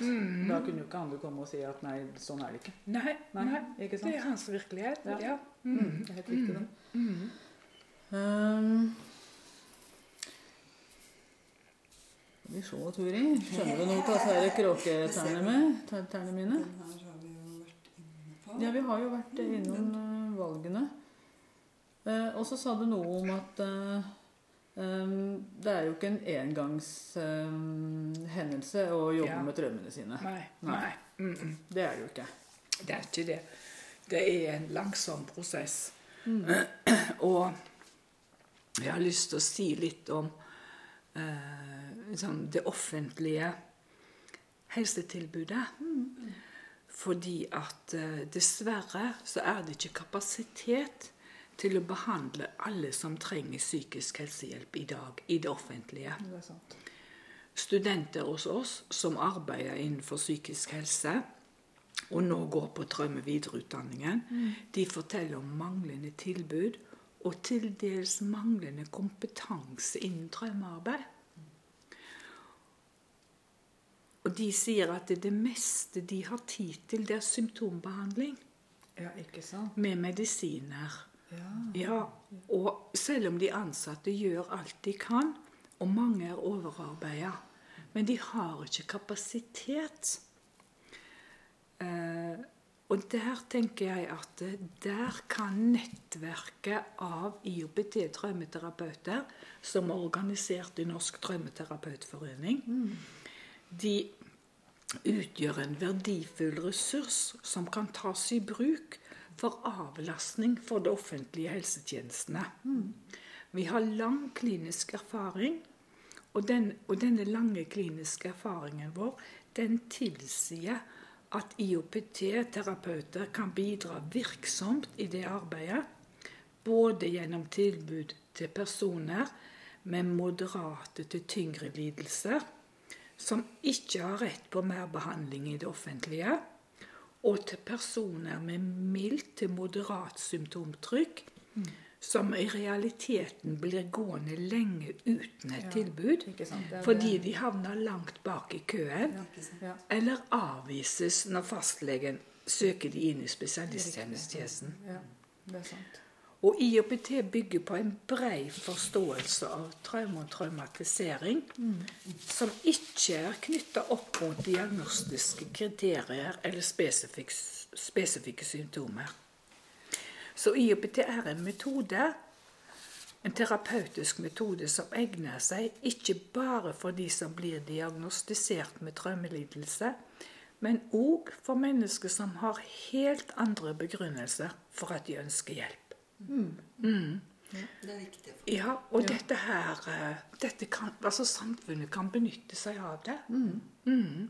Da kunne jo ikke andre komme og si at nei, sånn er det ikke. Nei, Nei, nei, ikke det er hans virkelighet. Ja. Ja. Mm. Det er helt riktig, det. Um, vi se, Turi. Skjønner du noe av disse kråketærne mine? Ja, vi har jo vært innom eh, valgene. Eh, og så sa du noe om at em, det er jo ikke en engangshendelse å jobbe Ja. med drømmene sine. Nei. Nei. Mm -mm. Det er det jo ikke. Det er ikke det. Det er en langsom prosess. Og jeg har lyst til å si litt om eh, sånn det offentlige helsetilbudet. Fordi at eh, dessverre så er det ikke kapasitet til å behandle alle som trenger psykisk helsehjelp i dag i det offentlige. Det er studenter hos oss som arbeider innenfor psykisk helse, og nå går på Traume videreutdanningen, de forteller om manglende tilbud og til dels manglende kompetanse innen traumearbeid. Og de sier at det, det meste de har tid til, det er symptombehandling Ja, ikke sant? med medisiner. Ja. Ja, og selv om de ansatte gjør alt de kan, og mange er overarbeida, men de har ikke kapasitet. Eh, og der tenker jeg at eh, der kan nettverket av IOPT-traumeterapeuter, som er organisert i Norsk drømmeterapeutforening, de utgjør en verdifull ressurs som kan tas i bruk for avlastning for de offentlige helsetjenestene. Vi har lang klinisk erfaring, og, den, og denne lange kliniske erfaringen vår den tilsier at IOPT-terapeuter kan bidra virksomt i det arbeidet, både gjennom tilbud til personer med moderate til tyngre lidelser, som ikke har rett på mer behandling i det offentlige, og til personer med mildt til moderat symptomtrykk som i realiteten blir gående lenge uten et Ja. tilbud. Sant? Fordi det. de havner langt bak i køen. Ja. Eller avvises når fastlegen søker de inn i spesialisttjenesten. Ja, det er sant. Og IOPT bygger på en brei forståelse av traume og traumatisering, som ikke er knytta opp mot diagnostiske kriterier eller spesifikke, spesifikke symptomer. Så IOPT er en metode, en terapeutisk metode som egner seg ikke bare for de som blir diagnostisert med traumelidelse, men òg for mennesker som har helt andre begrunnelser for at de ønsker hjelp. Det er viktig. Ja, og dette her eh, dette kan, altså Samfunnet kan benytte seg av det.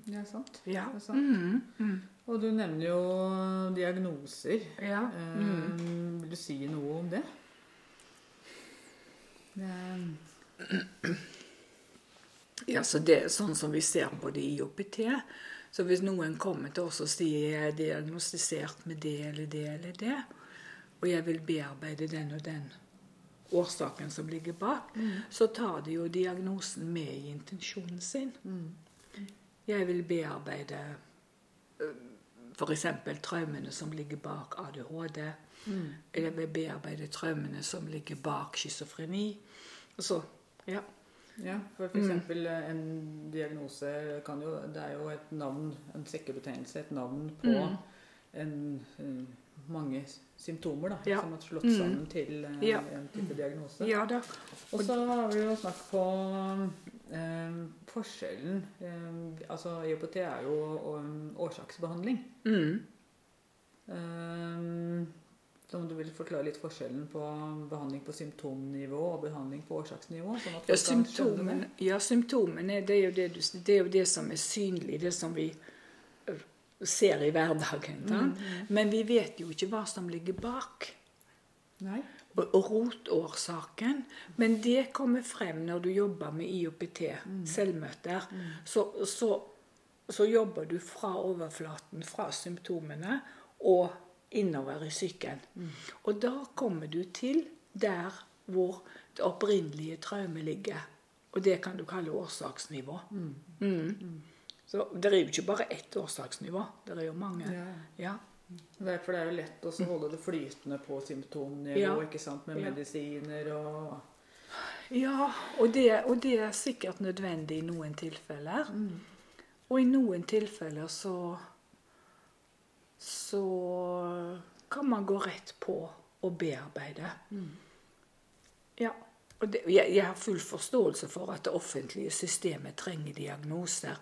Det er sant. Ja. Det er sant. Og du nevner jo diagnoser. Ja. Eh, Vil du si noe om det? det Ja, så det er sånn som vi ser på det i OPT. Så hvis noen kommer til oss og sier jeg er diagnostisert med det eller det eller det, og jeg vil bearbeide den og den årsaken som ligger bak, så tar de jo diagnosen med i intensjonen sin. Jeg vil bearbeide f.eks. traumene som ligger bak ADHD. Eller jeg vil bearbeide traumene som ligger bak schizofreni. Så, ja. Ja, for Mm. eksempel eh, en diagnose kan jo Det er jo et navn, en sekkebetegnelse, et navn på Mm. en, eh, mange symptomer da, Ja. som har slått Mm. sammen til eh, Ja. en type diagnose. Ja da. Og så har vi jo snakket på eh, forskjellen eh, Altså IOPT er jo um, årsaksbehandling. Mm. Eh, så om du vil forklare litt forskjellen på behandling på symptomnivå og behandling på årsaksnivå? Sånn Ja, symptomene, det? ja, symptomene det er, jo det, du, det er jo det som er synlig, det som vi ser i hverdagen. Mm. Men vi vet jo ikke hva som ligger bak. Nei. Og, og rotårsaken. Men det kommer frem når du jobber med IOPT, selvmøter. Så, så, så jobber du fra overflaten, fra symptomene, og innover i psyken. Og da kommer du til der hvor det opprinnelige traumet ligger. Og det kan du kalle årsaksnivå. Mm. Så det er jo ikke bare ett årsaksnivå. Det er jo mange. Ja. Ja. Derfor det er jo lett å holde det flytende på symptomnivå, Ja. ikke sant, med Ja. medisiner og Ja, og det, og det er sikkert nødvendig i noen tilfeller. Og i noen tilfeller så Så kan man gå rett på og bearbeide. Ja. Det, jeg, jeg har full forståelse for at det offentlige systemet trenger diagnoser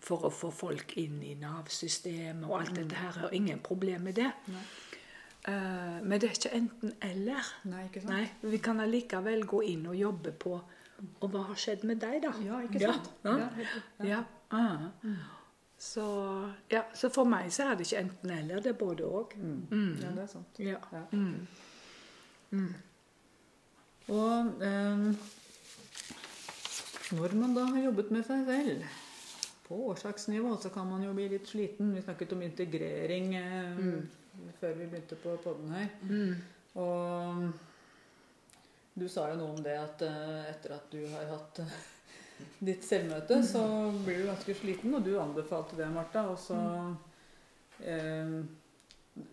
for å få folk inn i Nav-systemet og alt dette her. Og ingen problem med det. Uh, men det er ikke enten-eller. Nei, ikke sant? Nei, vi kan allikevel gå inn og jobbe på Og hva har skjedd med deg, da? Ja, ikke sant? ja. Ja, helt- Ja. ah. Så, ja, så for meg så er det ikke enten-eller, det er både òg. Ja, det er sant. Ja. Mm. Og eh, når man da har jobbet med seg selv på årsaksnivå, så kan man jo bli litt sliten. Vi snakket om integrering eh, før vi begynte på podden her. Mm. Og du sa jo noe om det at eh, etter at du har hatt eh, ditt selvmøte, så blir du ganske sliten, og du anbefalte det, Martha. Og så eh,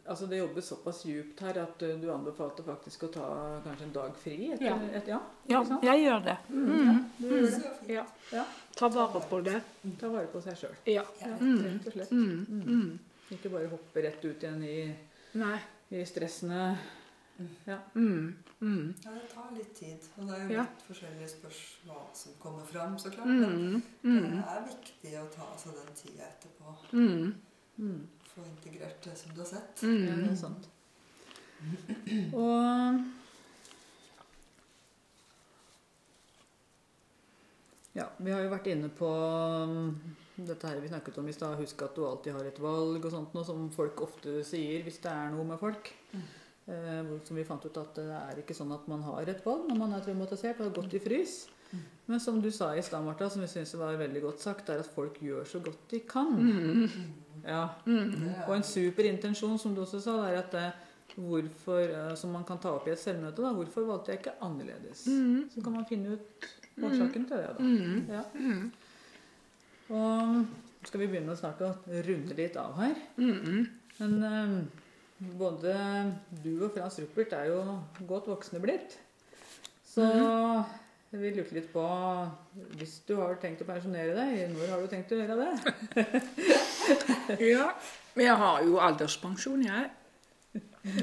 Altså, det jobbes såpass djupt her at eh, du anbefalte faktisk å ta kanskje en dag fri? Etter, Ja. Et, ja, Ja, jeg gjør det. Ja, du gjør det. Ja. Ja. Ta vare på det. Ta vare på seg sjøl. Ja. Mm. rett og slett. Mm. Mm. Ikke bare hoppe rett ut igjen i, Nei. i stressene. Ja. Mm. Mm. Ja, det tar litt tid. Og det er jo Ja. litt forskjellige spørsmål som kommer fram, så klart. Mm. Men Mm. det er viktig å ta seg den tida etterpå. Mm. Mm. Få integrert det som du har sett. Ja, det sånt. Og Ja, vi har jo vært inne på um, dette her vi snakket om i stad. Husk at du alltid har et valg og sånt noe som folk ofte sier hvis det er noe med folk. Eh, som vi fant ut at det er ikke sånn at man har et valg når man er traumatisert og har gått i frys. Men som du sa i stad, Martha, som vi syns var veldig godt sagt, er at folk gjør så godt de kan. Mm. Ja, er- Og en super intensjon, som du også sa, er at det, hvorfor, eh, som man kan ta opp i et selvmøte. Da. Hvorfor valgte jeg ikke annerledes? Mm. Så kan man finne ut årsaken til det. da. Mm. Ja. Og skal vi begynne å snakke og runde litt av her. Mm. Men um, både du og Frans Ruppert er jo godt voksne blitt. Så vi lurte litt på Hvis du har tenkt å pensjonere deg, når har du tenkt å gjøre det? Ja. Jeg har jo alderspensjon, jeg.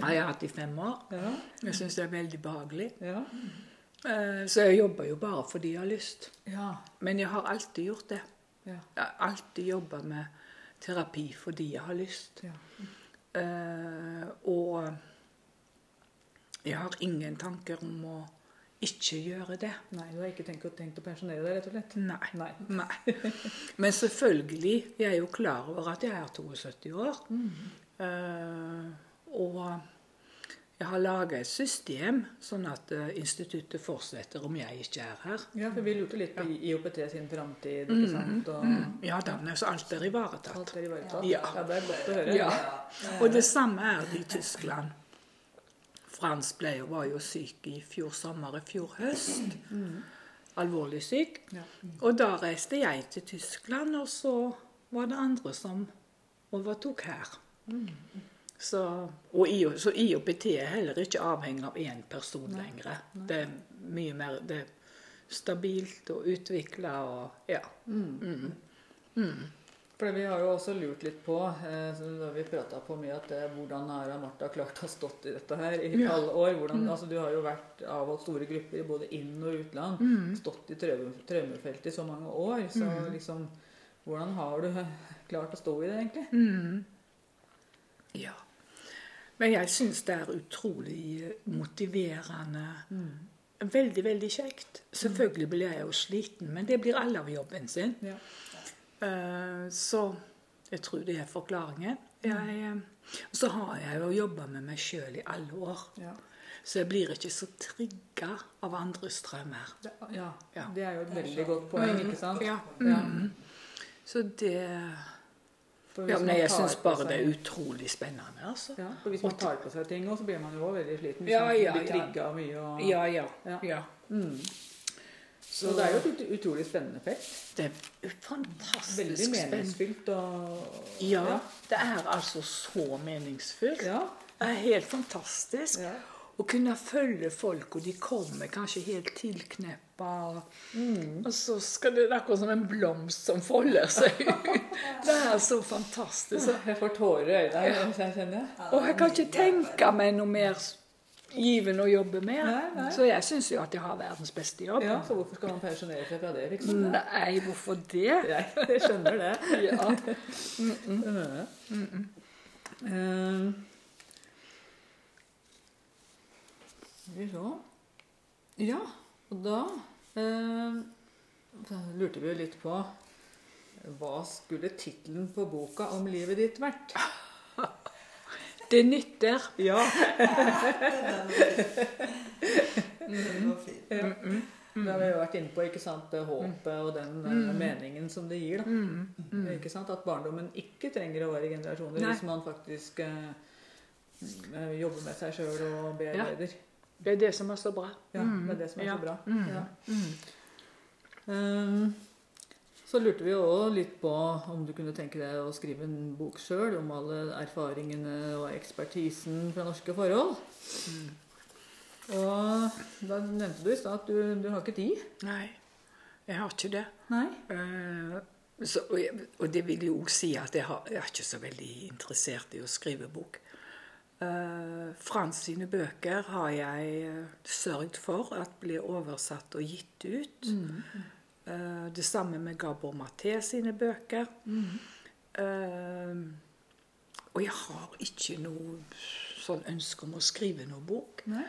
Har hatt i fem år. Ja, Jeg syns det er veldig behagelig. ja. Eh, Så jeg jobber jo bare fordi jeg har lyst. ja, Men jeg har alltid gjort det. ja, Jeg har alltid jobba med terapi fordi jeg har lyst. ja. Eh, og jeg har ingen tanker om å ikke gjøre det. Nei, du har ikke tenkt, tenkt å pensjonere deg, rett og slett? Nei. Nei. Nei. Men selvfølgelig, jeg er jo klar over at jeg er 72 år. Eh, og jeg har laga et system sånn at uh, instituttet fortsetter om jeg ikke er her. Ja, for vi lurte litt på IOPT sin framtid, ikke sant? Og Ja da, så alt er ivaretatt. alt er ivaretatt. Ja. ja, det er godt å høre. Ja. Og det samme er det i Tyskland. Frans ble, var jo syk i fjor sommer, i fjor høst. Alvorlig syk. Og da reiste jeg til Tyskland, og så var det andre som overtok her. Så, og I, så IOPT er heller ikke avhengig av én person lenger. Det er mye mer det er stabilt og utvikla og ja. For vi har jo også lurt litt på, eh, vi på mye, at det, hvordan har Martha klart å ha stått i dette her i Ja. alle år? Hvordan, altså, du har jo vært avholdt store grupper i både inn- og utland. Stått i traume, traumefeltet i så mange år. Så liksom Hvordan har du klart å stå i det, egentlig? Mm. Ja. Men jeg syns det er utrolig eh, motiverende. Veldig, veldig kjekt. Selvfølgelig blir jeg jo sliten, men det blir alle av jobben sin. Ja. Eh, Så jeg tror det er forklaringen. Jeg, eh, og så har jeg jo jobba med meg sjøl i alle år. Ja. Så jeg blir ikke så trigga av andres drømmer. Ja. Ja. det er jo et veldig godt poeng, ikke sant? Ja. Ja. Så det Ja, men jeg syns bare det er utrolig spennende, altså. Ja, for hvis man tar på seg ting, også, så blir man jo også veldig sliten. Ja, man ja, blir ja. trigga mye. Og, Ja, ja. Ja. ja. Mm. Så det er jo et utrolig spennende felt. Det er fantastisk Veldig spennende. meningsfylt og Ja, det er altså så meningsfullt. Ja. Det er helt fantastisk Ja. å kunne følge folk, og de kommer kanskje helt tilkneppa. Og, Mm. og så skal det det er akkurat som en blomst som folder seg ut. Det er så fantastisk. Jeg får tårer i øynene, kjenner jeg. og jeg kan ikke tenke meg noe mer givende å jobbe med. Nei, nei. Så jeg syns jo at jeg har verdens beste jobb. Ja, så hvorfor skal man pensjonere seg fra det, liksom? Nei, hvorfor det? Jeg, jeg skjønner det. Ja. Mm -mm. Mm uh, vi så. Ja, og da uh, lurte vi jo litt på hva skulle tittelen på boka om livet ditt vært? Det nytter. Ja. Den var fin. Det har vi jo vært inne på, ikke sant? det håpet og den mm. meningen som det gir. da. Ikke sant? At barndommen ikke trenger å være i generasjoner Nei. hvis man faktisk eh, eh, jobber med seg sjøl og bearbeider. Det er det som er så bra. Ja, det er det som er Ja. så bra. Mm. Ja. Um, så lurte vi jo også litt på om du kunne tenke deg å skrive en bok sjøl om alle erfaringene og ekspertisen fra norske forhold. Og da nevnte du i stad at du, du har ikke tid. Nei, jeg har ikke det. Nei. Uh, så, og, og det vil jo også si at jeg, har, jeg er ikke så veldig interessert i å skrive bok. Uh, Frans sine bøker har jeg eh, sørget for at blir oversatt og gitt ut. Eh, det samme med Gabor Maté sine bøker. Eh, og jeg har ikke noe sånn ønske om å skrive noe bok. Nei.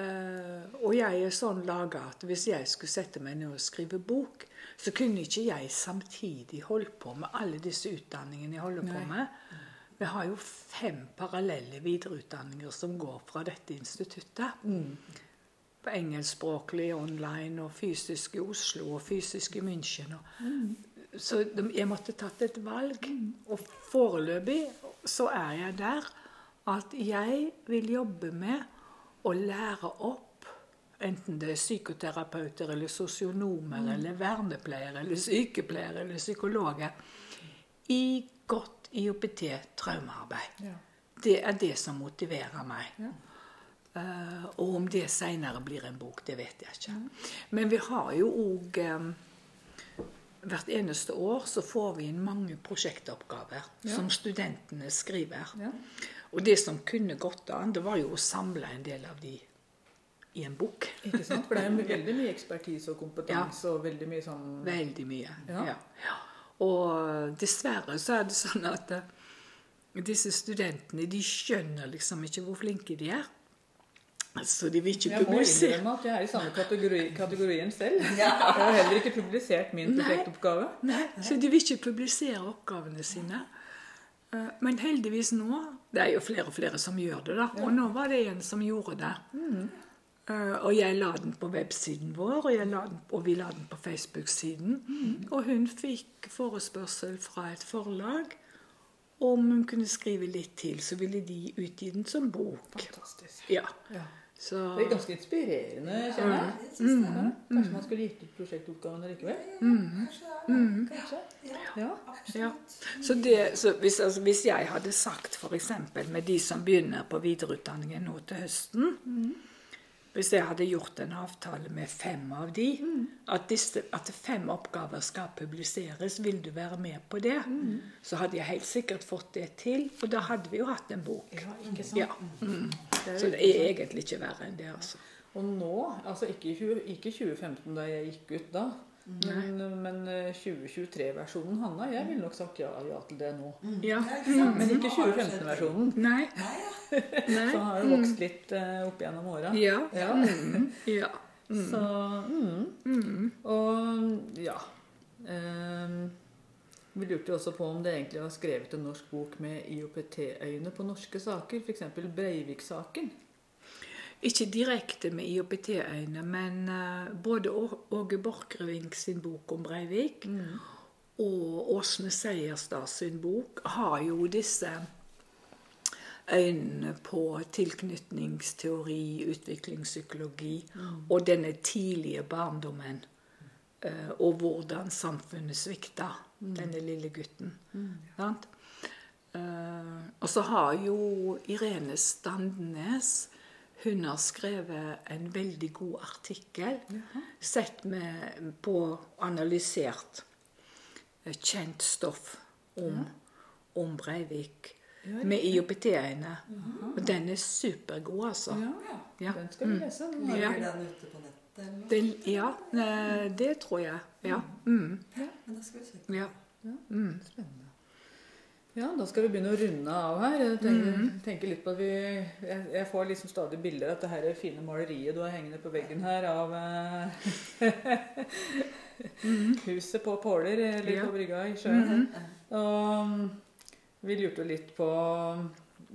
Eh, og jeg er sånn laga at hvis jeg skulle sette meg ned og skrive bok, så kunne ikke jeg samtidig holdt på med alle disse utdanningene jeg holder på med. Vi har jo fem parallelle videreutdanninger som går fra dette instituttet. På engelskspråklig online og fysisk i Oslo og fysisk i München. Og, Så de, jeg måtte tatt et valg. Og foreløpig så er jeg der at jeg vil jobbe med å lære opp, enten det er psykoterapeuter eller sosionomer eller vernepleiere eller sykepleiere eller psykologer, i godt IOPT-traumearbeid. Ja. Det er det som motiverer meg. Ja. Eh, og om det seinere blir en bok, det vet jeg ikke. Men vi har jo òg Hvert eneste år så får vi inn mange prosjektoppgaver Ja. som studentene skriver. Ja. Og det som kunne gått an, det var jo å samle en del av de i en bok. Ikke sant? For det er veldig mye ekspertise og kompetanse og veldig mye sånn Veldig mye. Ja. Ja. Ja. Og dessverre så er det sånn at uh, disse studentene de skjønner liksom ikke hvor flinke de er. Så de vil ikke Jeg må publisere. innrømme at jeg er i samme kategori, kategorien selv. Jeg har heller ikke publisert min prosjektoppgave. Nei, så de vil ikke publisere oppgavene sine. Eh, Men heldigvis nå Det er jo flere og flere som gjør det, da. Og nå var det en som gjorde det. Eh, Og jeg la den på websiden vår, og, den, og vi la den på Facebook-siden. Og hun fikk forespørsel fra et forlag om hun kunne skrive litt til, så ville de utgi den som bok. Fantastisk. Ja, Ja. Så Det er ganske inspirerende, kjenner jeg. Mm. jeg. Ja. Kanskje man skulle gitt ut prosjektoppgaven likevel? Kanskje det er Kanskje? Ja, Ja. Så, det, så hvis, altså, hvis jeg hadde sagt f.eks. med de som begynner på videreutdanningen nå til høsten Hvis jeg hadde gjort en avtale med fem av de, at, disse, at fem oppgaver skal publiseres, vil du være med på det? Så hadde jeg helt sikkert fått det til, og da hadde vi jo hatt en bok. Ja, ikke sant? Ja. Mm. Det Så det er egentlig ikke verre enn det, altså. Og nå, altså ikke i 20 ikke 2015 da jeg gikk ut da, men, men eh, 2023-versjonen Hanna, jeg ville nok sagt ja, ja til det nå. Ja. Ja, ikke sant? Men ikke Nå har det skjedd. 2015-versjonen. Nei. Nei, Så har jo vokst litt eh, opp gjennom åra. Ja. Ja. Mm. Så mm. Mm. Og ja. Ehm, vi lurte jo også på om det egentlig var skrevet en norsk bok med IOPT-øyne på norske saker, f.eks. Breivik-saken. Ikke direkte med IOPT-øyne, men eh, både Åge Borchgrevink sin bok om Breivik og Åsne Seierstad sin bok har jo disse øynene på tilknytningsteori, utviklingspsykologi og denne tidlige barndommen. eh, Og hvordan samfunnet svikta denne lille gutten. Sant? Eh, og så har jo Irene Standnes hun har skrevet en veldig god artikkel. Sett med på analysert eh, kjent stoff om, om Breivik. Ja, Med IOPT-øyne. Og den er supergod, altså. Ja, Ja. den skal vi lese. Ligger Ja. den ute på nettet? Den, ja, eh, det tror jeg. Ja. Mm. Men da skal vi se. ja. Mm. Spennende. Ja, da skal vi begynne å runde av her. Jeg tenker, tenker litt på at vi, jeg, jeg får liksom stadig bilder av dette her fine maleriet du har hengende på veggen her av eh, huset på Påler, eller Ja. på brygga i sjøen. Og mm, vi lurte jo litt på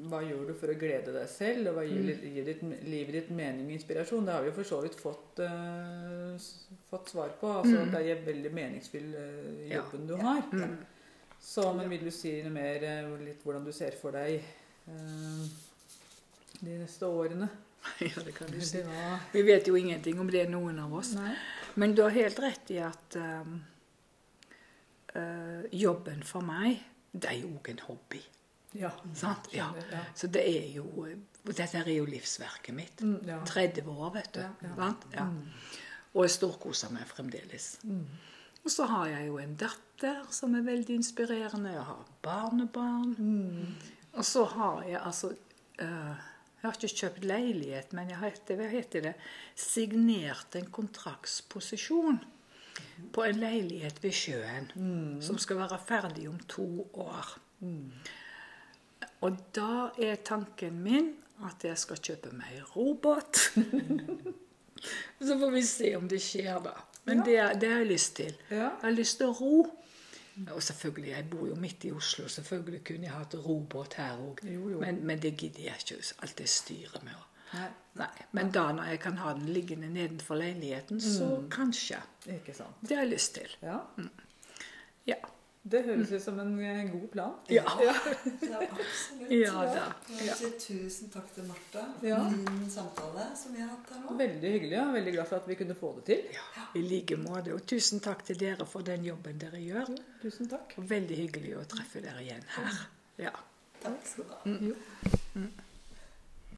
hva gjør du for å glede deg selv, og hva gir, litt- gir ditt, livet ditt mening og inspirasjon? Det har vi jo for så vidt fått, uh, fått svar på. Altså at det er veldig meningsfull eh, Ja. jobben du har. Mm. Så, men vil du si noe mer eh, litt hvordan du ser for deg eh, de neste årene? ja, det kan du si. Var Vi vet jo ingenting om det, noen av oss. Nei. Men du har helt rett i at um, uh, jobben for meg, det er jo òg en hobby. Ja. Sant? Ja. Så det er jo Dette er jo livsverket mitt. Mm, ja. 30 år, vet du. Ja, ja. Ja. Og jeg storkoser meg fremdeles. Mm. Og så har jeg jo en datter som er veldig inspirerende. Jeg har barnebarn. Mm. Og så har jeg altså uh, Jeg har ikke kjøpt leilighet, men jeg har etter, hva heter det, signert en kontraktsposisjon på en leilighet ved sjøen som skal være ferdig om to år. Og da er tanken min at jeg skal kjøpe meg robot. Så får vi se om det skjer, da. Men det, det har jeg lyst til. Ja. Jeg har lyst til å ro. Og selvfølgelig, jeg bor jo midt i Oslo. Selvfølgelig kunne jeg hatt robåt her òg. Men, men det gidder jeg ikke. Alt det styret med Nei, Nei. Men da når jeg kan ha den liggende nedenfor leiligheten, så kanskje. ikke sant. Det har jeg lyst til. Ja. Ja. Det høres ut som en eh, god plan. Ja. Ja, absolutt. Ja da. Jeg tusen takk til Martha for Ja. din samtale som vi har hatt her nå. Veldig hyggelig. Ja. Veldig glad for at vi kunne få det til. I like måte. Og tusen takk til dere for den jobben dere gjør. Tusen takk. Veldig hyggelig å treffe dere igjen her. Ja. Takk skal du ha. Mm.